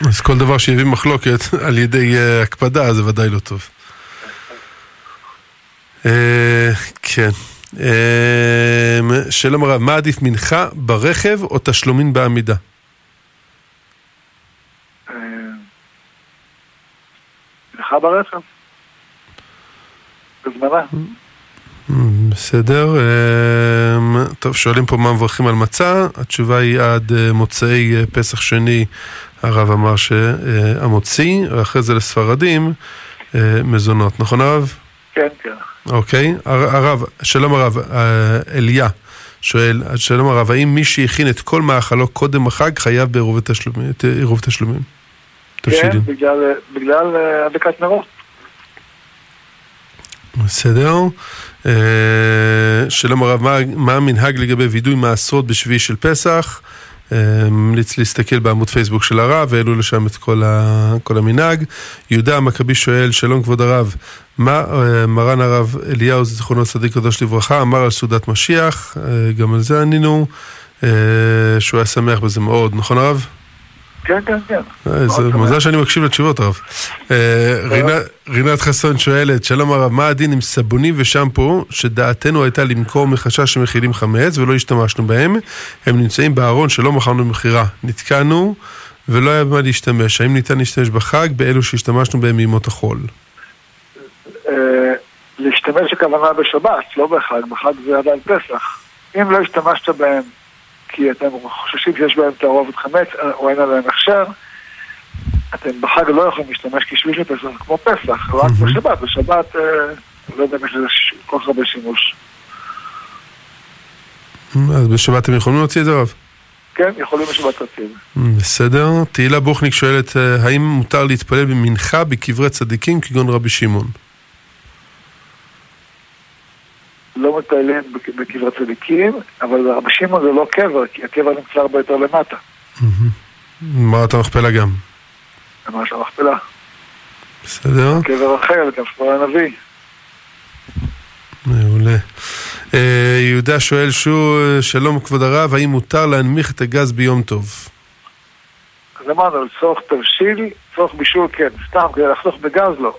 אז כל דבר שיביא מחלוקת על ידי uh, הקפדה זה ודאי לא טוב. אה, כן. אה, שלום הרב, מה עדיף מנחה ברכב או תשלומים בעמידה? אה, מנחה ברכב. בזמנה. בסדר. טוב, שואלים פה מה מברכים על מצה. התשובה היא עד מוצאי פסח שני, הרב אמר שהמוציא, ואחרי זה לספרדים, מזונות. נכון הרב? כן, כן. אוקיי, הרב, שלום הרב, אה, אליה שואל, שלום הרב, האם מי שהכין את כל מאכלו קודם החג חייב בעירוב תשלומים? תשלומים? כן, בגלל, אה, הדלקת נרות. בסדר. אה, שלום הרב, מה, מה המנהג לגבי וידוי מעשרות בשביעי של פסח? ממליץ להסתכל בעמוד פייסבוק של הרב, והעלו לשם את כל, ה, כל המנהג. יהודה המכבי שואל, שלום כבוד הרב, מה אה, מרן הרב אליהו זיכרונו צדיק קדוש לברכה אמר על סעודת משיח, אה, גם על זה ענינו, אה, שהוא היה שמח בזה מאוד, נכון הרב? כן, כן, כן. אה, מזל שאני מקשיב לתשובות, הרב. אה, רינת- רינת חסון שואלת, שלום הרב, מה הדין עם סבונים ושמפו שדעתנו הייתה למכור מחשש שמכילים חמץ ולא השתמשנו בהם? הם נמצאים בארון שלא מכרנו במכירה. נתקענו ולא היה במה להשתמש. האם ניתן להשתמש בחג באלו שהשתמשנו בהם מימות החול? אה, להשתמש הכוונה בשבת, לא בחג, בחג זה עדיין פסח. אם לא השתמשת בהם כי אתם חוששים שיש בהם תערובת חמץ אה, או אין עליהם הכשר, אתם בחג לא יכולים להשתמש כי שביל של פסח זה כמו פסח, רק בשבת, בשבת אה, לא יודע אם יש לזה כל כך הרבה שימוש. אז בשבת אתם יכולים להוציא את זה, הרב? כן, יכולים בשבת רציב. בסדר. תהילה בוכניק שואלת, אה, האם מותר להתפלל במנחה בקברי צדיקים כגון רבי שמעון? לא מטיילים בק- בקברי צדיקים, אבל רבי שמעון זה לא קבר, כי הקבר נמצא הרבה יותר למטה. מערת המכפלה גם. ממש המכפלה. בסדר. קבר רחל, גם שמואל הנביא. מעולה. אה, יהודה שואל שוב, שלום כבוד הרב, האם מותר להנמיך את הגז ביום טוב? אז אמרנו, לצורך תבשיל, לצורך בישול כן, סתם כדי לחסוך בגז לא.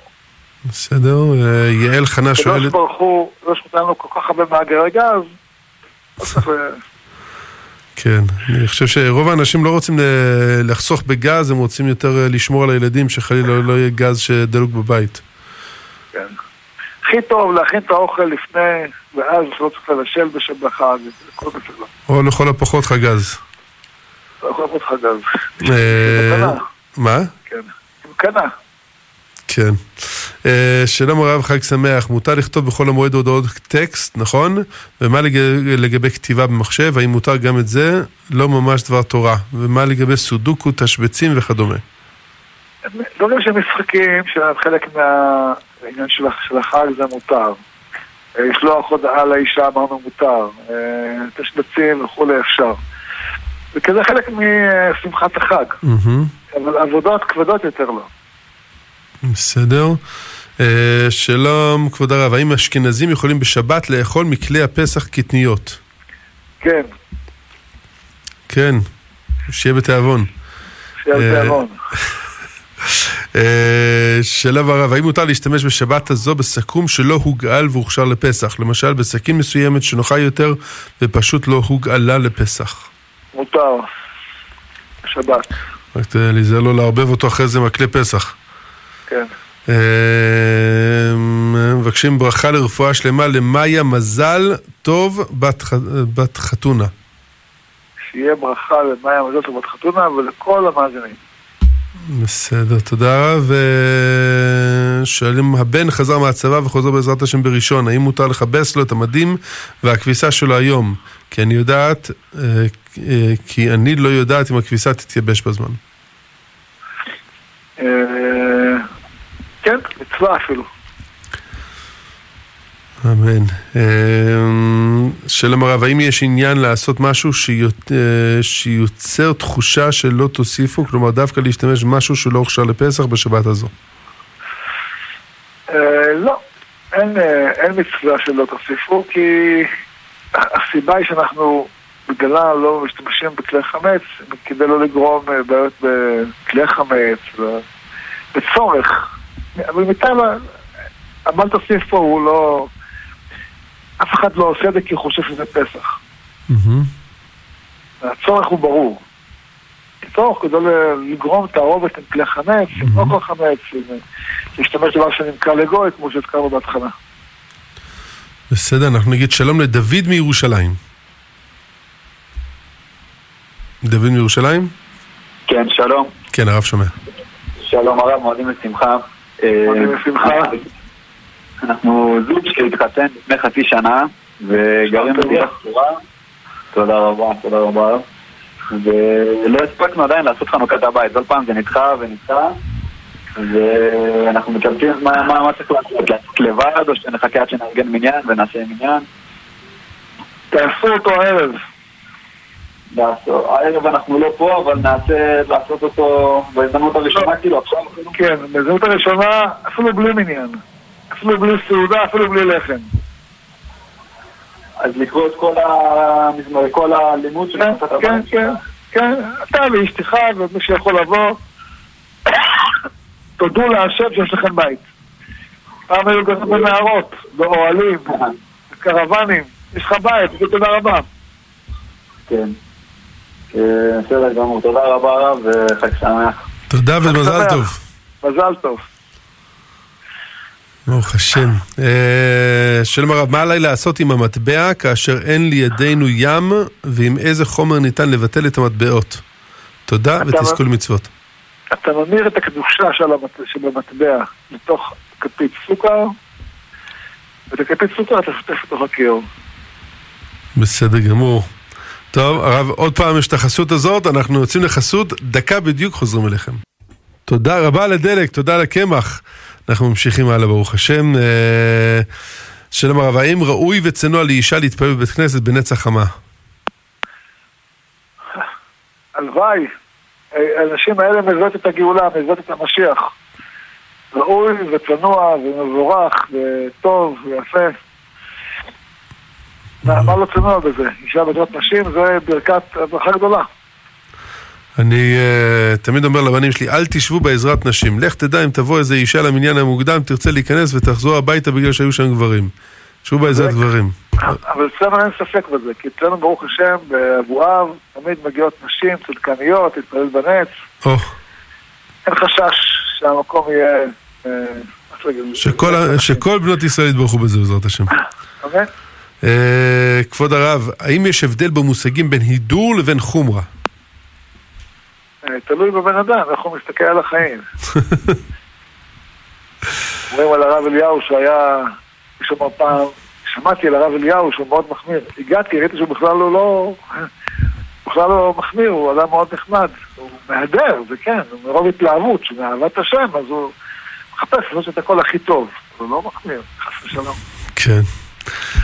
בסדר. אה, יעל חנה הקדוש שואלת, ברוך הוא, הקדוש ברוך הוא נתן לנו כל כך הרבה מאגרי גז, לא ל- כן, אני חושב שרוב האנשים לא רוצים לחסוך בגז, הם רוצים יותר אה, לשמור על הילדים, שחלילה לא יהיה גז שדלוק בבית. כן. הכי טוב להכין את האוכל לפני, ואז לא צריך לבשל בש- בחג, הכל בסדר. או לכל הפחות חגז. לא לך גז. אה, מתנה. מה? כן. קנה. כן. אה, שלום הרב, חג שמח. מותר לכתוב בחול המועד הודעות טקסט, נכון? ומה לג... לגבי כתיבה במחשב? האם מותר גם את זה? לא ממש דבר תורה. ומה לגבי סודוקו, תשבצים וכדומה? דברים של משחקים, שהם חלק מהעניין של הח- של החג זה מותר. אה, לשלוח הודעה לאישה אמרנו מותר. אה, תשבצים וכולי אפשר. וכזה חלק משמחת החג. מהמם. אבל עבודות כבדות יותר לא. בסדר. אה, שלום, כבוד הרב, האם אשכנזים יכולים בשבת לאכול מכלי הפסח קטניות? כן, כן, שיהיה בתיאבון. שיהיה אה, תיאבון. אה, שלום הרב, האם מותר להשתמש בשבת הזו בסכו"ם שלא הוגאל והוכשר לפסח? למשל, בסכין מסוימת שנוחה יותר ופשוט לא הוגאלה לפסח. מותר. שבת, רק ת- להיזהר לא לערבב אותו אחרי זה מהכלי פסח. כן. אה, מבקשים ברכה לרפואה שלמה למאיה מזל טוב בת בת חתונה. שיהיה ברכה למאיה מזל טובת חתונה ולכל המאזינים. בסדר, תודה. ושואלים, הבן חזר מהצבא וחוזר בעזרת השם בראשון, האם מותר לכבס לו את המדים והכביסה שלו היום? כי אני יודעת, אה, אה, כי אני לא יודעת אם הכביסה תתייבש בזמן. כן, מצווה אפילו. אמן. אה, שלום הרב, האם יש עניין לעשות משהו אה, שיוצר תחושה שלא תוסיפו? כלומר, דווקא להשתמש במשהו שלא הוכשר לפסח בשבת הזו. אה, לא, אין, אה, אין מצווה שלא תוסיפו, כי הסיבה היא שאנחנו בגלה לא משתמשים בכלי חמץ כדי לא לגרום בעיות בכלי חמץ, בצורך. אבל מטעם, הבל תוסיף פה הוא לא... אף אחד לא עושה את זה כי הוא חושב שזה פסח. הצורך הוא ברור. צורך כדי ל- לגרום תערובת עם כלי חמץ, עם אוכל חמץ, להשתמש בדבר שנמכר לגוי, כמו שהזכרנו בהתחלה. בסדר, אנחנו נגיד שלום לדוד מירושלים. דוד מירושלים? כן, שלום. כן, הרב שומע. שלום הרב, מועדים לשמחה. אה. אנחנו זוג שהתחתן לפני חצי שנה, וגרים. בדירה סגורה. תודה רבה, תודה רבה. ולא הספקנו עדיין לעשות חנוכת הבית, כל פעם זה נדחה ונדחה. ואנחנו מקבלים מה, מה, מה צריך לעשות, לעשות לבד, או שנחכה עד שנארגן מניין ונעשה מניין. תעשו אותו הערב. הערב אנחנו לא פה, אבל נעשה לעשות אותו בהזדמנות הראשונה, כאילו עכשיו. כן, בהזדמנות הראשונה, אפילו בלי מניין. אפילו בלי סעודה, אפילו בלי לחם. אז לקרוא את כל הלימוד של כן, כן. כן. כן, אתה ואשתך ומי שיכול לבוא, תודו להשם שיש לכם בית. פעם היו גרים בנערות, באוהלים, בקרוונים, יש לך בית, תודה רבה. כן. אה, בסדר גמור, תודה רבה רב וחג שמח. תודה ומזל. טוב. מזל טוב. ברוך השם. אה, שלום הרב, מה עליי לעשות עם המטבע כאשר אין לידינו ים ועם איזה חומר ניתן לבטל את המטבעות? תודה ותזכו למצוות. אתה ממיר את הקדושה שבמטבע לתוך כפית סוכר, ואת הכפית סוכר אתה שוטף לתוך הכיור. בסדר גמור. טוב, הרב, עוד פעם יש את החסות הזאת, אנחנו יוצאים לחסות, דקה בדיוק חוזרים אליכם. תודה רבה על הדלק, תודה על הקמח. אנחנו ממשיכים הלאה, ברוך השם. אה, שלום הרב, האם ראוי וצנוע לאישה להתפלל בבית כנסת בנץ החמה? הלוואי, האנשים האלה מביאות את הגאולה, מביאות את המשיח. ראוי וצנוע ומבורך וטוב ויפה. מה לא צנוע בזה? אישה בדעות נשים זה ברכת ברכה גדולה. אני uh, תמיד אומר לבנים שלי, אל תשבו בעזרת נשים. לך תדע אם תבוא איזה אישה למניין המוקדם, תרצה להיכנס ותחזור הביתה בגלל שהיו שם גברים. שבו בעזרת גברים. אבל אצלנו אין ספק בזה, כי אצלנו ברוך השם באבואב תמיד מגיעות נשים צדקניות, להתפלל בנץ, אין חשש שהמקום יהיה... אה, איך להגיד? שכל, ה- שכל בנות ישראל יתברכו בזה בעזרת השם. אמן? אה, כבוד הרב, האם יש הבדל במושגים בין הידור לבין חומרה? אה, תלוי בבן אדם, איך הוא מסתכל על החיים. אומרים על הרב אליהו שהיה, יש שם פעם, שמעתי על הרב אליהו שהוא מאוד מחמיר. הגעתי, ראיתי שהוא בכלל לא, לא, בכלל לא מחמיר, הוא אדם מאוד נחמד. הוא מהדר, זה כן, הוא מרוב התלהבות, שמאהבת השם, אז הוא מחפש לעשות את הכל הכי טוב. הוא לא מחמיר, חס ושלום. כן.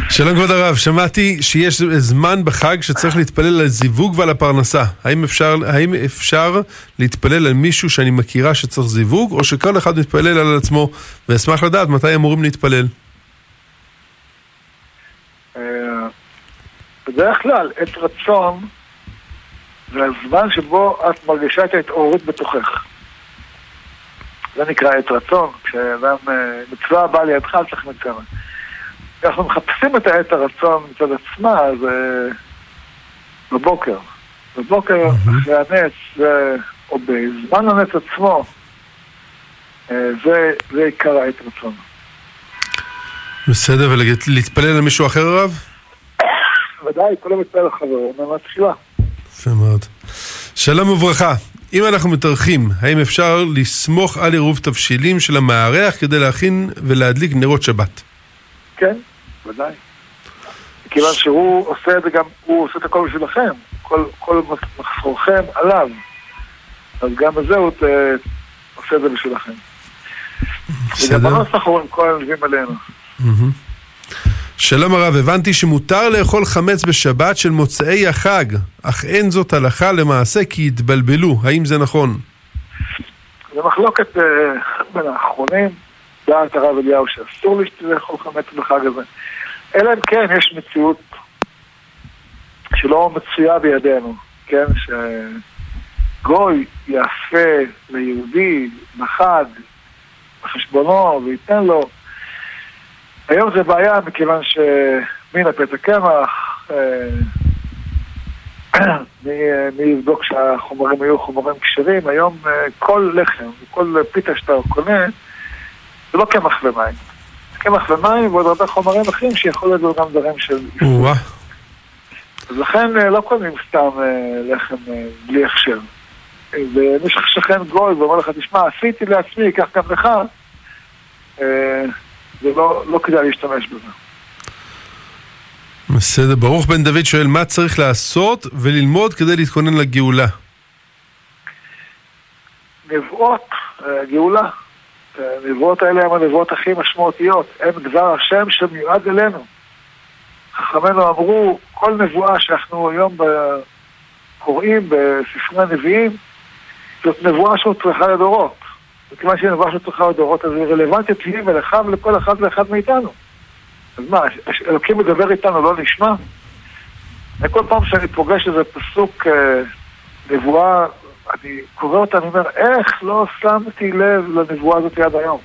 שלום כבוד הרב, שמעתי שיש זמן בחג שצריך להתפלל על זיווג ועל הפרנסה. האם אפשר, האם אפשר להתפלל על מישהו שאני מכירה שצריך זיווג, או שכל אחד מתפלל על עצמו, ואשמח לדעת מתי אמורים להתפלל. אה, בדרך כלל, עת רצון זה הזמן שבו את מרגישה את ההתעוררות בתוכך. זה נקרא. כשאנחנו מחפשים את העת הרצון מצד עצמה, אז אה, בבוקר. בבוקר, אחרי הנץ, או בזמן הנץ עצמו, אה, זה, זה עיקר העת רצון. בסדר, ולהתפלל על מישהו אחר הרב? ודאי, כל המתפלל לחברו, אומר מהתחילה. יפה מאוד. שלום וברכה. אם אנחנו מתארחים, האם אפשר לסמוך על עירוב תבשילים של המארח כדי להכין ולהדליק נרות שבת? כן, ודאי. מכיוון שהוא עושה את זה גם, הוא עושה את הכל בשבילכם. כל, כל מחסורכם עליו. אז גם בזה הוא ת- עושה את זה בשבילכם. וגם. בנוסח אומרים כל הנביאים עלינו. שלום הרב, הבנתי שמותר לאכול חמץ בשבת של מוצאי החג, אך אין זאת הלכה למעשה כי התבלבלו, האם זה נכון? זה מחלוקת אה, בין האחרונים, דעת הרב אליהו שאסור לאכול חמץ בחג הזה. אלא אם כן יש מציאות שלא מצויה בידינו, כן? שגוי יעשה ליהודי בחג בחשבונו וייתן לו. היום זה בעיה מכיוון שמן הפתע קמח, אה, מי מי יבדוק שהחומרים יהיו חומרים כשרים? היום אה, כל לחם, כל פיתה שאתה קונה, זה לא קמח ומים. קמח ומים ועוד הרבה חומרים אחרים שיכול להיות גם דברים של... אז לכן אה, לא קונים סתם אה, לחם אה, בלי הכשר. ומי ששכן גוי ואומר לך, תשמע, עשיתי לעצמי, קח גם לך, זה לא, לא כדאי להשתמש בזה. בסדר. ברוך בן דוד שואל מה צריך לעשות וללמוד כדי להתכונן לגאולה. נבואות, גאולה. הנבואות האלה הן הנבואות הכי משמעותיות. הן דבר השם שמיועד אלינו. חכמינו אמרו, כל נבואה שאנחנו היום קוראים בספרי הנביאים, זאת נבואה שצריכה לדורות. מכיוון שהיא נבואה שצריכה לדורות, אז היא רלוונטית לי ולך ולכל אחד ואחד מאיתנו. אז מה, אלוקים מדבר איתנו, לא נשמע? וכל פעם שאני פוגש איזה פסוק אה, נבואה, אני קורא אותה, אני אומר, איך לא שמתי לב לנבואה הזאת עד היום?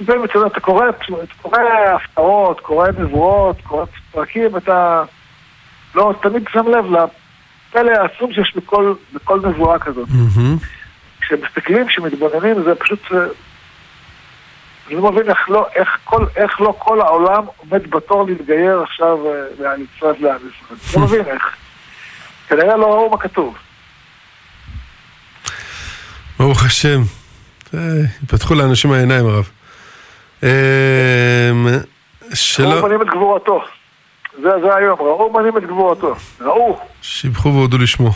לפעמים אתה יודע, אתה קורא, אתה קורא הפתעות, קורא נבואות, קורא פרקים, אתה לא תמיד שם לב לפלא העצום שיש בכל, בכל נבואה כזאת. מהמם. כשמסתכלים, כשמתבוננים, זה פשוט... אה, אני לא מבין איך לא, איך, כל, איך לא כל העולם עומד בתור להתגייר עכשיו אה, להצטרף לעם ישראל. לא מבין איך. כנראה לא ראו מה כתוב. ברוך השם. אה, התפתחו לאנשים העיניים הרב. אה, ראו שלום, מנים את גבורתו. זה, זה היום, ראו מנים את גבורתו. ראו, שיבחו והודו לשמו.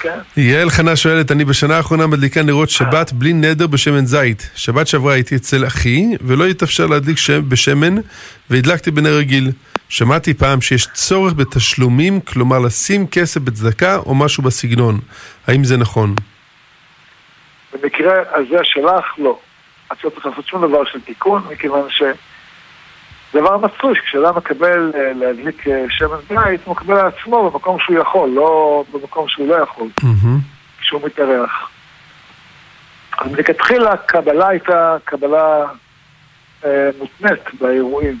כן. יעל חנה שואלת, אני בשנה האחרונה מדליקה נרות שבת בלי נדר בשמן זית. שבת שעברה הייתי אצל אחי, ולא התאפשר להדליק שם- בשמן, והדלקתי בנר רגיל. שמעתי פעם שיש צורך בתשלומים, כלומר לשים כסף בצדקה או משהו בסגנון. האם זה נכון? במקרה הזה שלך, לא. את לא צריך לעשות שום דבר של תיקון, מכיוון ש... דבר מצוי, שכשאדם מקבל אה, להדליק אה, שמן זית, הוא מקבל לעצמו במקום שהוא יכול, לא במקום שהוא לא יכול. כשהוא מתארח. אז מלכתחילה הקבלה הייתה קבלה אה, מותנית באירועים.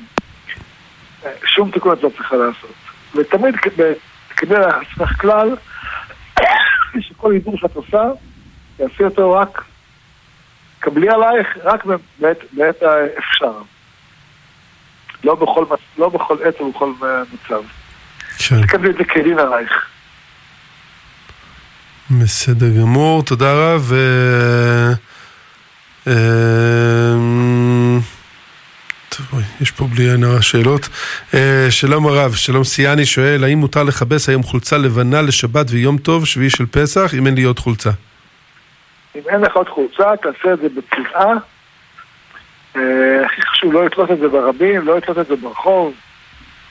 שום תיקון את לא צריכה לעשות. ותמיד כדי לעצמך כלל, שכל הידור שאת עושה, תעשי אותו רק, קבלי עלייך רק בעת, בעת האפשר. לא בכל, לא בכל עת ובכל מצב. כן. תקבלי את זה כדין עלייך. בסדר גמור, תודה רב. טוב, אוי, יש פה בלי עין הרע שאלות. אה, שלום הרב, שלום סיאני שואל, האם מותר לכבס היום חולצה לבנה לשבת ויום טוב, שביעי של פסח, אם אין לי עוד חולצה? אם אין לך עוד חולצה, תעשה את זה בצבעה. אה, הכי חשוב, לא לתלות את זה ברבים, לא לתלות את זה ברחוב,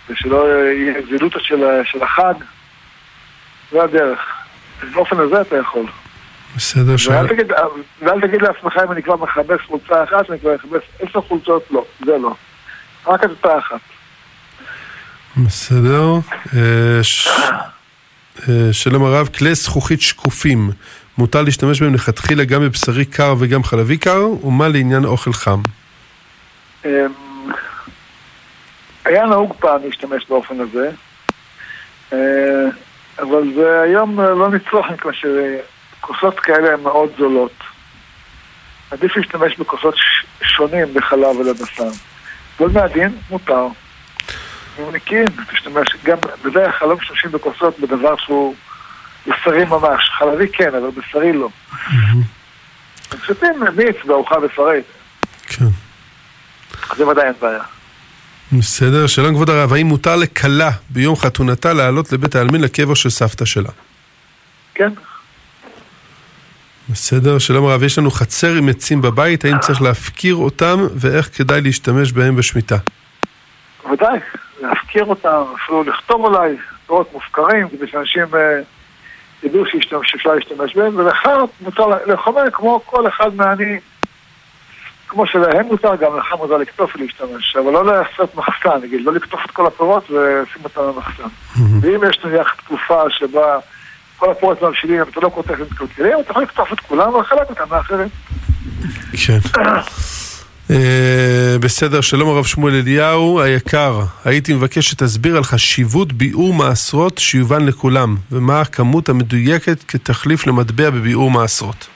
ושלא יהיה זילות של, החג. זה הדרך. באופן הזה אתה יכול. בסדר, ואל שואל. תגיד, ואל תגיד לעצמך אם אני כבר מכבס חולצה אחת, אני כבר מכבס עשר חולצות, לא, זה לא. רק את אותה אחת. בסדר. אה, ש- אה, שלום הרב, כלי זכוכית שקופים, מותר להשתמש בהם לכתחילה גם בבשרי קר וגם חלבי קר, ומה לעניין אוכל חם? אמ, היה נהוג פעם להשתמש באופן הזה, אה, אבל זה היום אה, לא נצרוך מכיוון שכוסות כאלה הן מאוד זולות. עדיף להשתמש בכוסות שונים לחלב ולבשר. כל מהדין מותר. נקיים, תשתמש גם, בדרך כלל לא משתמשים בכוסות בדבר שהוא בשרי ממש. חלבי כן, אבל בשרי לא. הם שותים מיץ בארוחה בשרית, כן. זה ודאי אין בעיה. בסדר, שלום כבוד הרב, האם מותר לכלה ביום חתונתה לעלות לבית העלמין לקבר של סבתא שלה? כן. בסדר, שלום הרב, יש לנו חצר עם עצים בבית, האם צריך להפקיר אותם ואיך כדאי להשתמש בהם בשמיטה? ודאי, להפקיר אותם, אפילו לכתוב אולי, פירות מופקרים, כדי שאנשים אה, ידעו שאפשר להשתמש בהם, ולך מותר לחומר כמו כל אחד מהעניים. כמו שלהם מותר, גם לך מותר לקטוף ולהשתמש, אבל לא לעשות מחסן, נגיד, לא לקטוף את כל הפירות ולשים אותם במחסן. ואם יש נניח תקופה שבה כל הפירות מבשילים, אתה לא קוטף את קלקלים, אתה יכול לקטוף את כולם ולחלק אותם לאחרים. כן. אה, בסדר, שלום הרב שמואל אליהו היקר, הייתי מבקש שתסביר על חשיבות ביאור מעשרות שיובן לכולם, ומה הכמות המדויקת כתחליף למטבע בביאור מעשרות.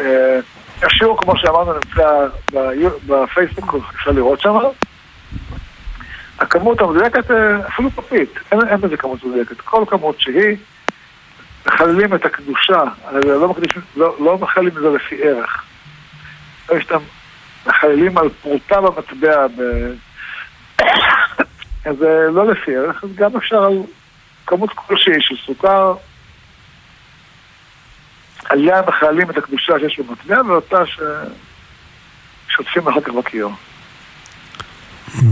אה, השיעור, כמו שאמרנו, נמצא בפייסבוק, אפשר לראות שם. הכמות המדויקת, אה, אפילו פפית, אין, אין בזה כמות מדויקת. כל כמות שהיא, מחללים את הקדושה, לא, לא, לא מחללים את זה לפי ערך. יש שאתם מחללים על פרוטה במטבע, ב... אז אה, לא לפי ערך, אז גם אפשר על כמות כלשהי של סוכר, עליה מחללים את הקדושה שיש במטבע ואותה ששוטפים אחר כך בכיור.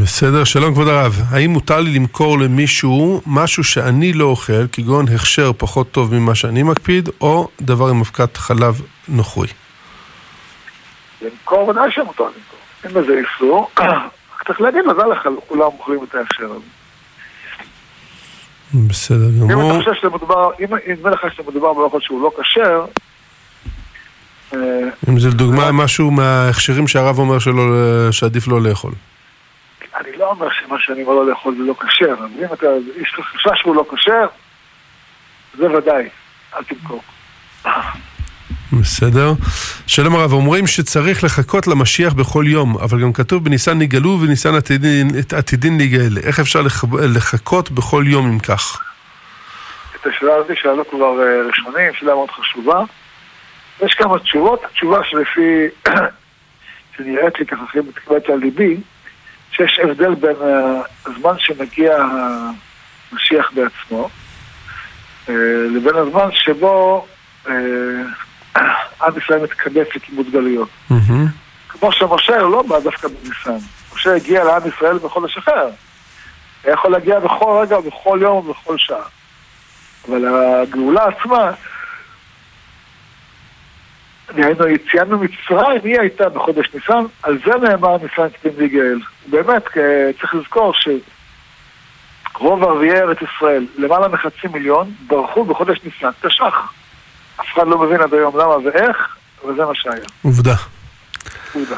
בסדר, שלום כבוד הרב, האם מותר לי למכור למישהו משהו שאני לא אוכל, כגון הכשר פחות טוב ממה שאני מקפיד, או דבר עם אבקת חלב נוכרי? למכור ודאי שמותר למכור. אין בזה איסור. רק צריך להגיד מזל לך, כולם אוכלים את ההכשר הזה. בסדר אם אתה גמור. חושב שמדובר, אם נדמה לך שמדובר באוכל שהוא לא כשר, אה, אם זה לדוגמה משהו מההכשרים שהרב אומר שעדיף לא לאכול. אני לא אומר שמה שאני אומר לא לאכול זה לא כשר, אבל אם אתה, יש לך חשש שהוא לא כשר, זה ודאי, אל תמכור. בסדר. שלום הרב, אומרים שצריך לחכות למשיח בכל יום, אבל גם כתוב בניסן נגאלו ובניסן עתידין, עתידין להיגאל. איך אפשר לח... לחכות בכל יום אם כך? את השאלה הזאת שאלו כבר אה, ראשונים, שאלה מאוד חשובה. יש כמה תשובות, התשובה שלפי, שנראית לי ככה הכי מתקבלת על ליבי, שיש הבדל בין אה, הזמן שמגיע המשיח בעצמו, אה, לבין הזמן שבו עם ישראל מתקבץ לכיבוד גלויות. כמו שמשה לא בא דווקא בניסן. משה הגיע לעם ישראל בחודש אחר. היה יכול להגיע בכל רגע, בכל יום ובכל שעה. אבל הגאולה עצמה, דהיינו היציאה ממצרים, היא הייתה בחודש ניסן, על זה נאמר ניסן קדים להיגאל. באמת, צריך לזכור שרוב ערביי ארץ ישראל, למעלה מחצי מיליון, ברחו בחודש ניסן תש"ח. אף אחד לא מבין עד היום למה ואיך, אבל זה מה שהיה. עובדה. עובדה.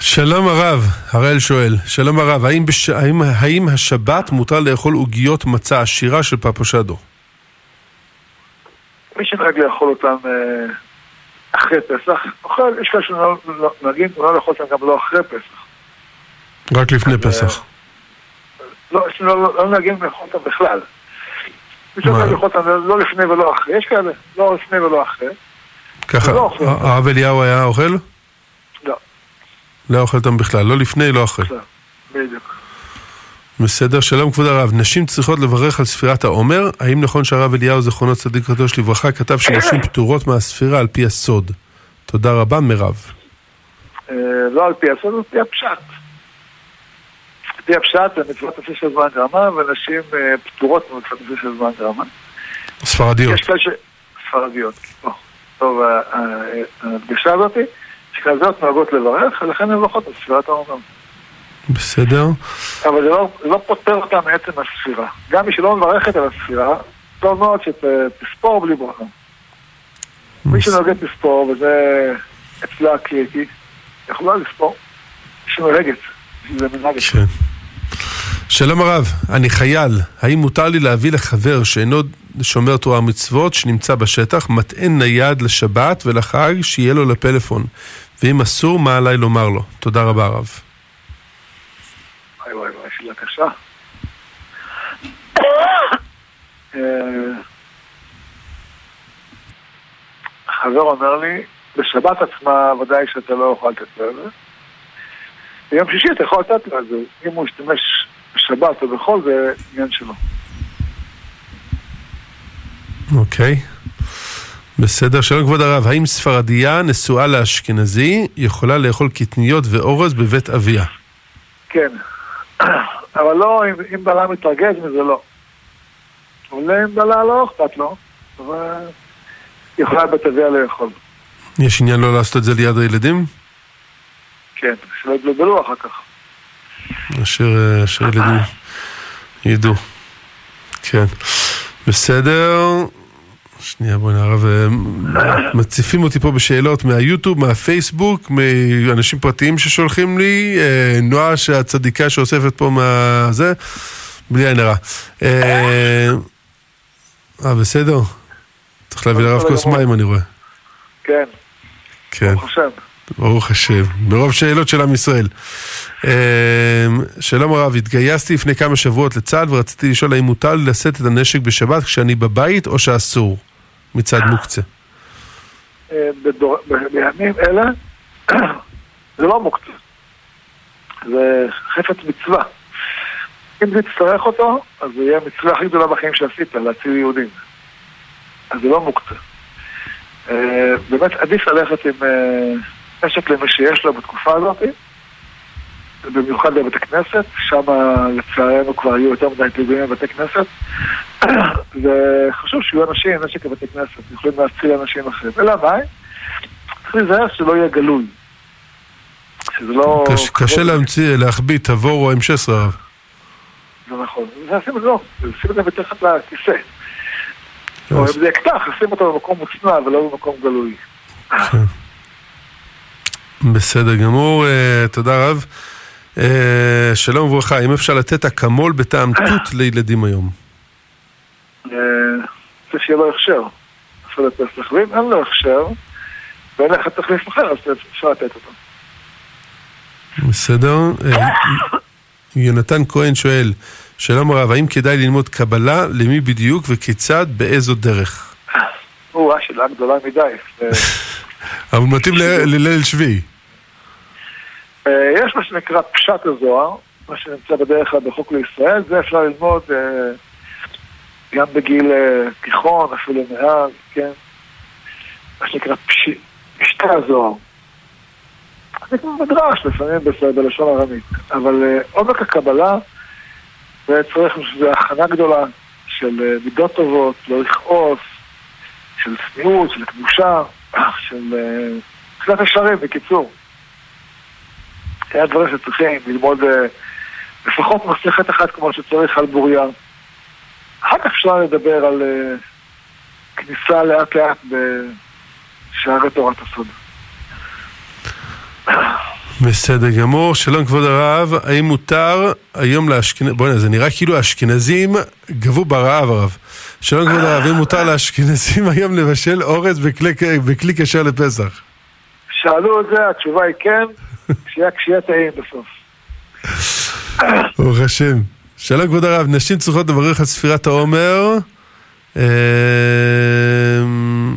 שלום הרב, הראל שואל, שלום הרב, האם, בש... האם, האם השבת מותר לאכול עוגיות מצה עשירה של פפושדו? מי שנוהג לאכול אותם אה, אחרי פסח, אוכל, יש כאלה שנוהגים לא לאכול אותם גם לא אחרי פסח. רק לפני פסח. לא, יש לא, לא, לא נוהגים לאכול אותם בכלל. לאכול אותם לא לפני ולא אחרי, יש כאלה, לא לפני ולא אחרי. ככה, לא. הרב אליהו היה אוכל? לא. לא אוכל אותם בכלל, לא לפני, לא אחרי. בדיוק. בסדר, שלום כבוד הרב. נשים צריכות לברך על ספירת העומר. האם נכון שהרב אליהו, זכרונו צדיק קדוש לברכה, כתב שנשים פטורות מהספירה על פי הסוד? תודה רבה, מירב. אה, לא על פי הסוד, על פי הפשט. על פי הפשט זה מצוות עשה של זמן גרמה, ונשים אה, פטורות ממצוות עשה של זמן גרמה. ספרדיות. יש. ספרדיות. טוב, ההדגשה הזאת, שכזאת נוהגות לברך, ולכן הן מברכות על ספירת העומר. בסדר. אבל זה לא, לא פוטר אותה מעצם הספירה. גם מי שלא מברכת על הספירה, טוב מאוד שתספור בלי ברכה. מי שנוהגת לספור, וזה אצלה הקריטי, יכולה לספור. מי שנוהגת, זה מנהג. שלום הרב, אני חייל. האם מותר לי להביא לחבר שאינו שומר תורה ומצוות, שנמצא בשטח, מטען נייד לשבת ולחג, שיהיה לו לפלאפון? ואם אסור, מה עליי לומר לו? תודה רבה הרב. וואי וואי וואי, שאלה קשה. אה, חבר אומר לי, בשבת עצמה ודאי שאתה לא יכול לתת לו את זה. ביום שישי אתה יכול לתת לו את זה. אם הוא ישתמש בשבת או בחול, זה עניין שלו. אוקיי. בסדר, שלום כבוד הרב, האם ספרדיה נשואה לאשכנזי יכולה לאכול קטניות ואורז בבית אביה? כן. אבל לא, אם, אם בעלה מתרגז מזה, לא. אבל אם בעלה לא אכפת לו, אבל יכולה בתביעה לאכול. יש עניין לא לעשות את זה ליד הילדים? כן, שלא יתבלבלו אחר כך. אשר אה, אשר ילדים ידעו. כן. בסדר. שנייה בואי נערב, אה, מציפים אותי פה בשאלות מהיוטיוב, מהפייסבוק, מאנשים פרטיים ששולחים לי, אה, נועה שהצדיקה שאוספת פה מהזה, בלי עין הרע. אה, אה, בסדר? צריך להביא לרב כוס מים אני רואה. כן, כן. ברוך השם. ברוך השם, ברוב שאלות של עם ישראל. אה, שלום הרב, התגייסתי לפני כמה שבועות לצה"ל ורציתי לשאול האם מותר לשאת את הנשק בשבת כשאני בבית או שאסור מצד מוקצה. אה, בימים אלה זה לא מוקצה. זה חפץ מצווה. אם זה תצטרך אותו, אז זה יהיה המצווה הכי גדולה בחיים שעשית, להציל יהודים. אז זה לא מוקצה. אה, באמת עדיף ללכת עם נשק למי שיש לו בתקופה הזאת, במיוחד בבית הכנסת, שם לצערנו כבר היו יותר מדי פיגועים בבתי כנסת, וחשוב שיהיו אנשים עם נשק בבתי כנסת, יכולים להציל אנשים אחרים. אלא מאי? צריך להיזהר שלא יהיה גלוי. שזה לא... קש- קשה להמציא, להחביא תבור או M16 הרב. זה נכון. נשים את זה לא, שים את זה מתחת לכיסא. או אם זה אקדח, שים אותו במקום מוצנע ולא במקום גלוי. בסדר גמור, אה, תודה רב. אה, שלום וברכה, אם אפשר לתת אקמול בטעם תות לילדים היום? אה, צריך שיהיה לו הכשר. אפשר לפסח, ואם אין לו הכשר, ואין לך תחליף אחר, אז אפשר לתת אותו. בסדר. יונתן כהן שואל, שלום הרב, האם כדאי ללמוד קבלה, למי בדיוק וכיצד, באיזו דרך? או, שאלה גדולה מדי. אבל מתאים לליל שביעי. אה, יש מה שנקרא פשט הזוהר, מה שנמצא בדרך כלל בחוק לישראל, זה אפשר ללמוד אה, גם בגיל אה, תיכון, אפילו מאז, כן? מה שנקרא פש... פשטי הזוהר. זה כמו מדרש לפעמים בלשון ארמית, אבל עומק הקבלה זה צריך שזה הכנה גדולה של מידות טובות, לא לכעוס, של צניעות, של קדושה, של תחילת ישרים, בקיצור. זה הדברים שצריכים ללמוד אה, לפחות מסכת אחת כמו שצריך על בוריה. אחר כך אפשר לדבר על אה, כניסה לאט לאט בשערי תורת הסוד. בסדר גמור, שלום כבוד הרב, האם מותר היום לאשכנזים, בוא'נה זה נראה כאילו האשכנזים גבו ברעב הרב. שלום כבוד הרב, האם מותר לאשכנזים היום לבשל אורז בכלי, בכלי כשר לפסח? שאלו את זה, התשובה היא כן, כשיהיה כשיהיה טעים בסוף. ברוך השם. שלום כבוד הרב, נשים צריכות לברך על ספירת העומר. אה,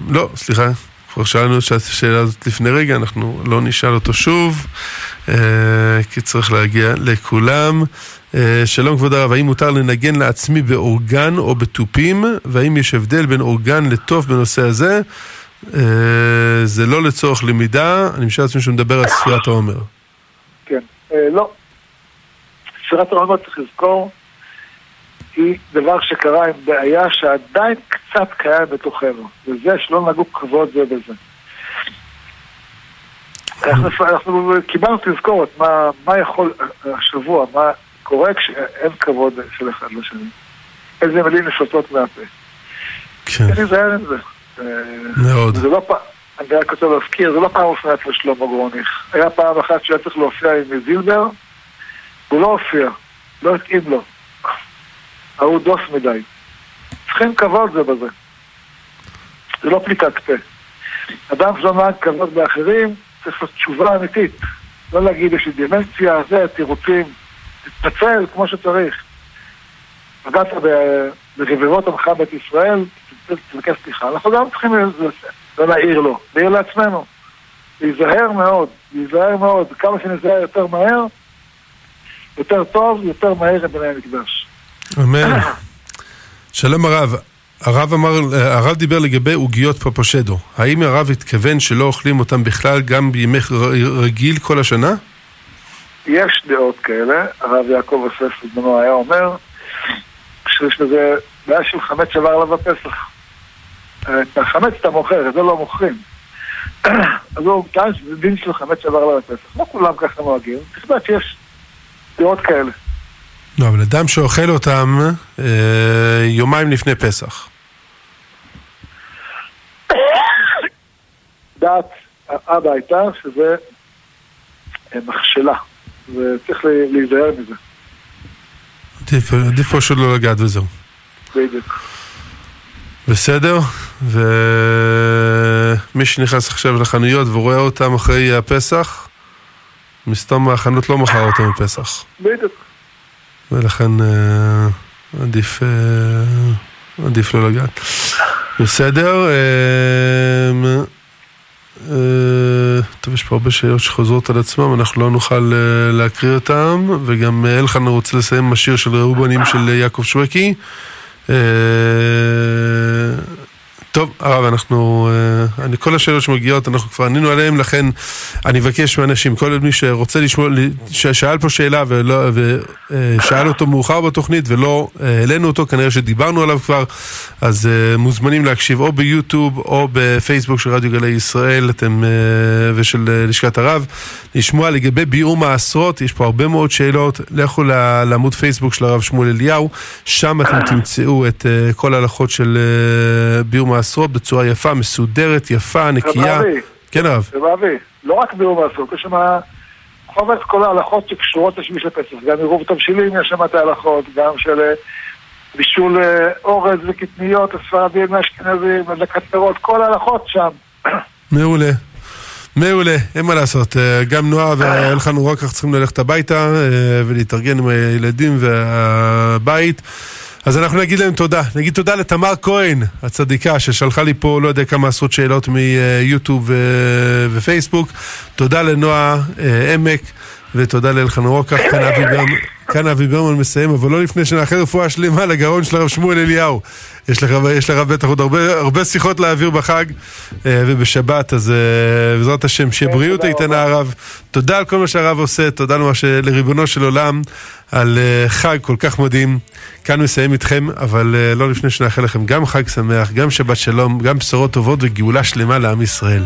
לא, סליחה, כבר שאלנו את השאלה הזאת לפני רגע, אנחנו לא נשאל אותו שוב, אה, כי צריך להגיע לכולם. אה, שלום כבוד הרב, האם מותר לנגן לעצמי באורגן או בתופים, והאם יש הבדל בין אורגן לטוף בנושא הזה? אה, זה לא לצורך למידה, אני משער לעצמי שהוא מדבר על ספירת העומר. כן. אה, לא. ספירת העומר צריך לזכור, היא דבר שקרה עם בעיה שעדיין קצת קיים בתוכנו, וזה שלא נגעו כבוד זה בזה. אנחנו, קיבלנו תזכורת מה, מה יכול השבוע, מה קורה כשאין כבוד של אחד לשני. איזה מילים נפלטות מהפה. כן, להיזהר עם זה. מאוד. זה לא פעם, אני רק רוצה להזכיר, זה לא פעם הופיע אצל שלמה גרוניך. היה פעם אחת שהיה צריך להופיע עם זילבר, הוא לא הופיע, לא התאים לו. ההוא דוס מדי. צריכים כבוד זה בזה. זה לא פליטת פה. אדם שלא נהג כבוד באחרים, צריך לעשות תשובה אמיתית. לא להגיד יש לי דמנציה, זה, תירוצים. תתנצל כמו שצריך. פגעת ברבבות עמך בית ישראל, תבקש סליחה. אנחנו גם צריכים לא להעיר לו, להעיר לעצמנו. להיזהר מאוד, להיזהר מאוד. כמה שניזהר יותר מהר, יותר טוב, יותר מהר את בני המקדש. אמן. שלום הרב, הרב אמר, הרב דיבר לגבי עוגיות פפושדו. האם הרב התכוון שלא אוכלים אותם בכלל גם בימי רגיל כל השנה? יש דעות כאלה, הרב יעקב אוסף בזמנו היה אומר שיש לזה בעיה של חמץ שעבר עליו בפסח. את החמץ אתה מוכר, את זה לא מוכרים. אז הוא טען שזה דין של חמץ שעבר עליו בפסח. לא כולם ככה נוהגים, לדעת שיש דעות כאלה. לא, אבל אדם שאוכל אותם אה, יומיים לפני פסח. דעת האבא הייתה שזה אה, מכשלה, וצריך לה- להיזהר מזה, עדיף, עדיף פשוט לא לגעת וזהו. בדיוק. בסדר? ומי שנכנס עכשיו לחנויות ורואה אותם אחרי הפסח, מסתום החנות לא מכר אותם בפסח. בדיוק. ולכן אה, עדיף, אה, עדיף לא לגעת. בסדר? אה, אה, טוב, יש פה הרבה שאלות שחוזרות על עצמם, אנחנו לא נוכל אה, להקריא אותם, וגם אה, אלחן רוצה לסיים עם השיר של ראובנים של יעקב שווקי. אה, טוב, הרב, אנחנו, אה, אני, כל השאלות שמגיעות, אנחנו כבר ענינו עליהן, לכן אני אבקש מאנשים, כל מי שרוצה לשמוע, ששאל פה שאלה ולא, ושאל אותו מאוחר בתוכנית ולא אה, העלינו אותו, כנראה שדיברנו עליו כבר, אז אה, מוזמנים להקשיב או ביוטיוב או בפייסבוק של רדיו גלי ישראל אתם, ושל לשכת הרב, לשמוע לגבי ביאור מעשרות, יש פה הרבה מאוד שאלות, לכו לעמוד פייסבוק של הרב שמואל אליהו, שם אתם תמצאו את כל ההלכות של ביאור מעשרות. מעשרות בצורה יפה, מסודרת, יפה, נקייה. כן הרב. רב אבי, לא רק ביום מעשרות, יש שם חובץ כל ההלכות שקשורות לשביש לפסח. גם עירוב תבשילים יש שם את ההלכות, גם של אה, בישול אה, אורז וקטניות, הספרדים, האשכנזים, הדלקת פירות, כל ההלכות שם. מעולה. מעולה, אין מה לעשות. אה, גם נועה ואלחן כך צריכים ללכת הביתה ולהתארגן עם הילדים והבית. אז אנחנו נגיד להם תודה. נגיד תודה לתמר כהן, הצדיקה, ששלחה לי פה לא יודע כמה עשרות שאלות מיוטיוב ופייסבוק. תודה לנועה אה, עמק, ותודה לאלחנן רוקח. כאן אבי ברמן. כאן אבי ברמן מסיים, אבל לא לפני שנאחל רפואה שלמה לגרון של הרב שמואל אליהו. יש לך, יש לך בטח עוד הרבה, הרבה שיחות להעביר בחג אה, ובשבת, אז אה, בעזרת השם, שיהיה כן, בריאות איתנה הרב. תודה על כל מה שהרב עושה, תודה למה לריבונו של עולם על אה, חג כל כך מדהים. כאן מסיים איתכם, אבל לא לפני שנאחל לכם גם חג שמח, גם שבת שלום, גם בשורות טובות וגאולה שלמה לעם ישראל.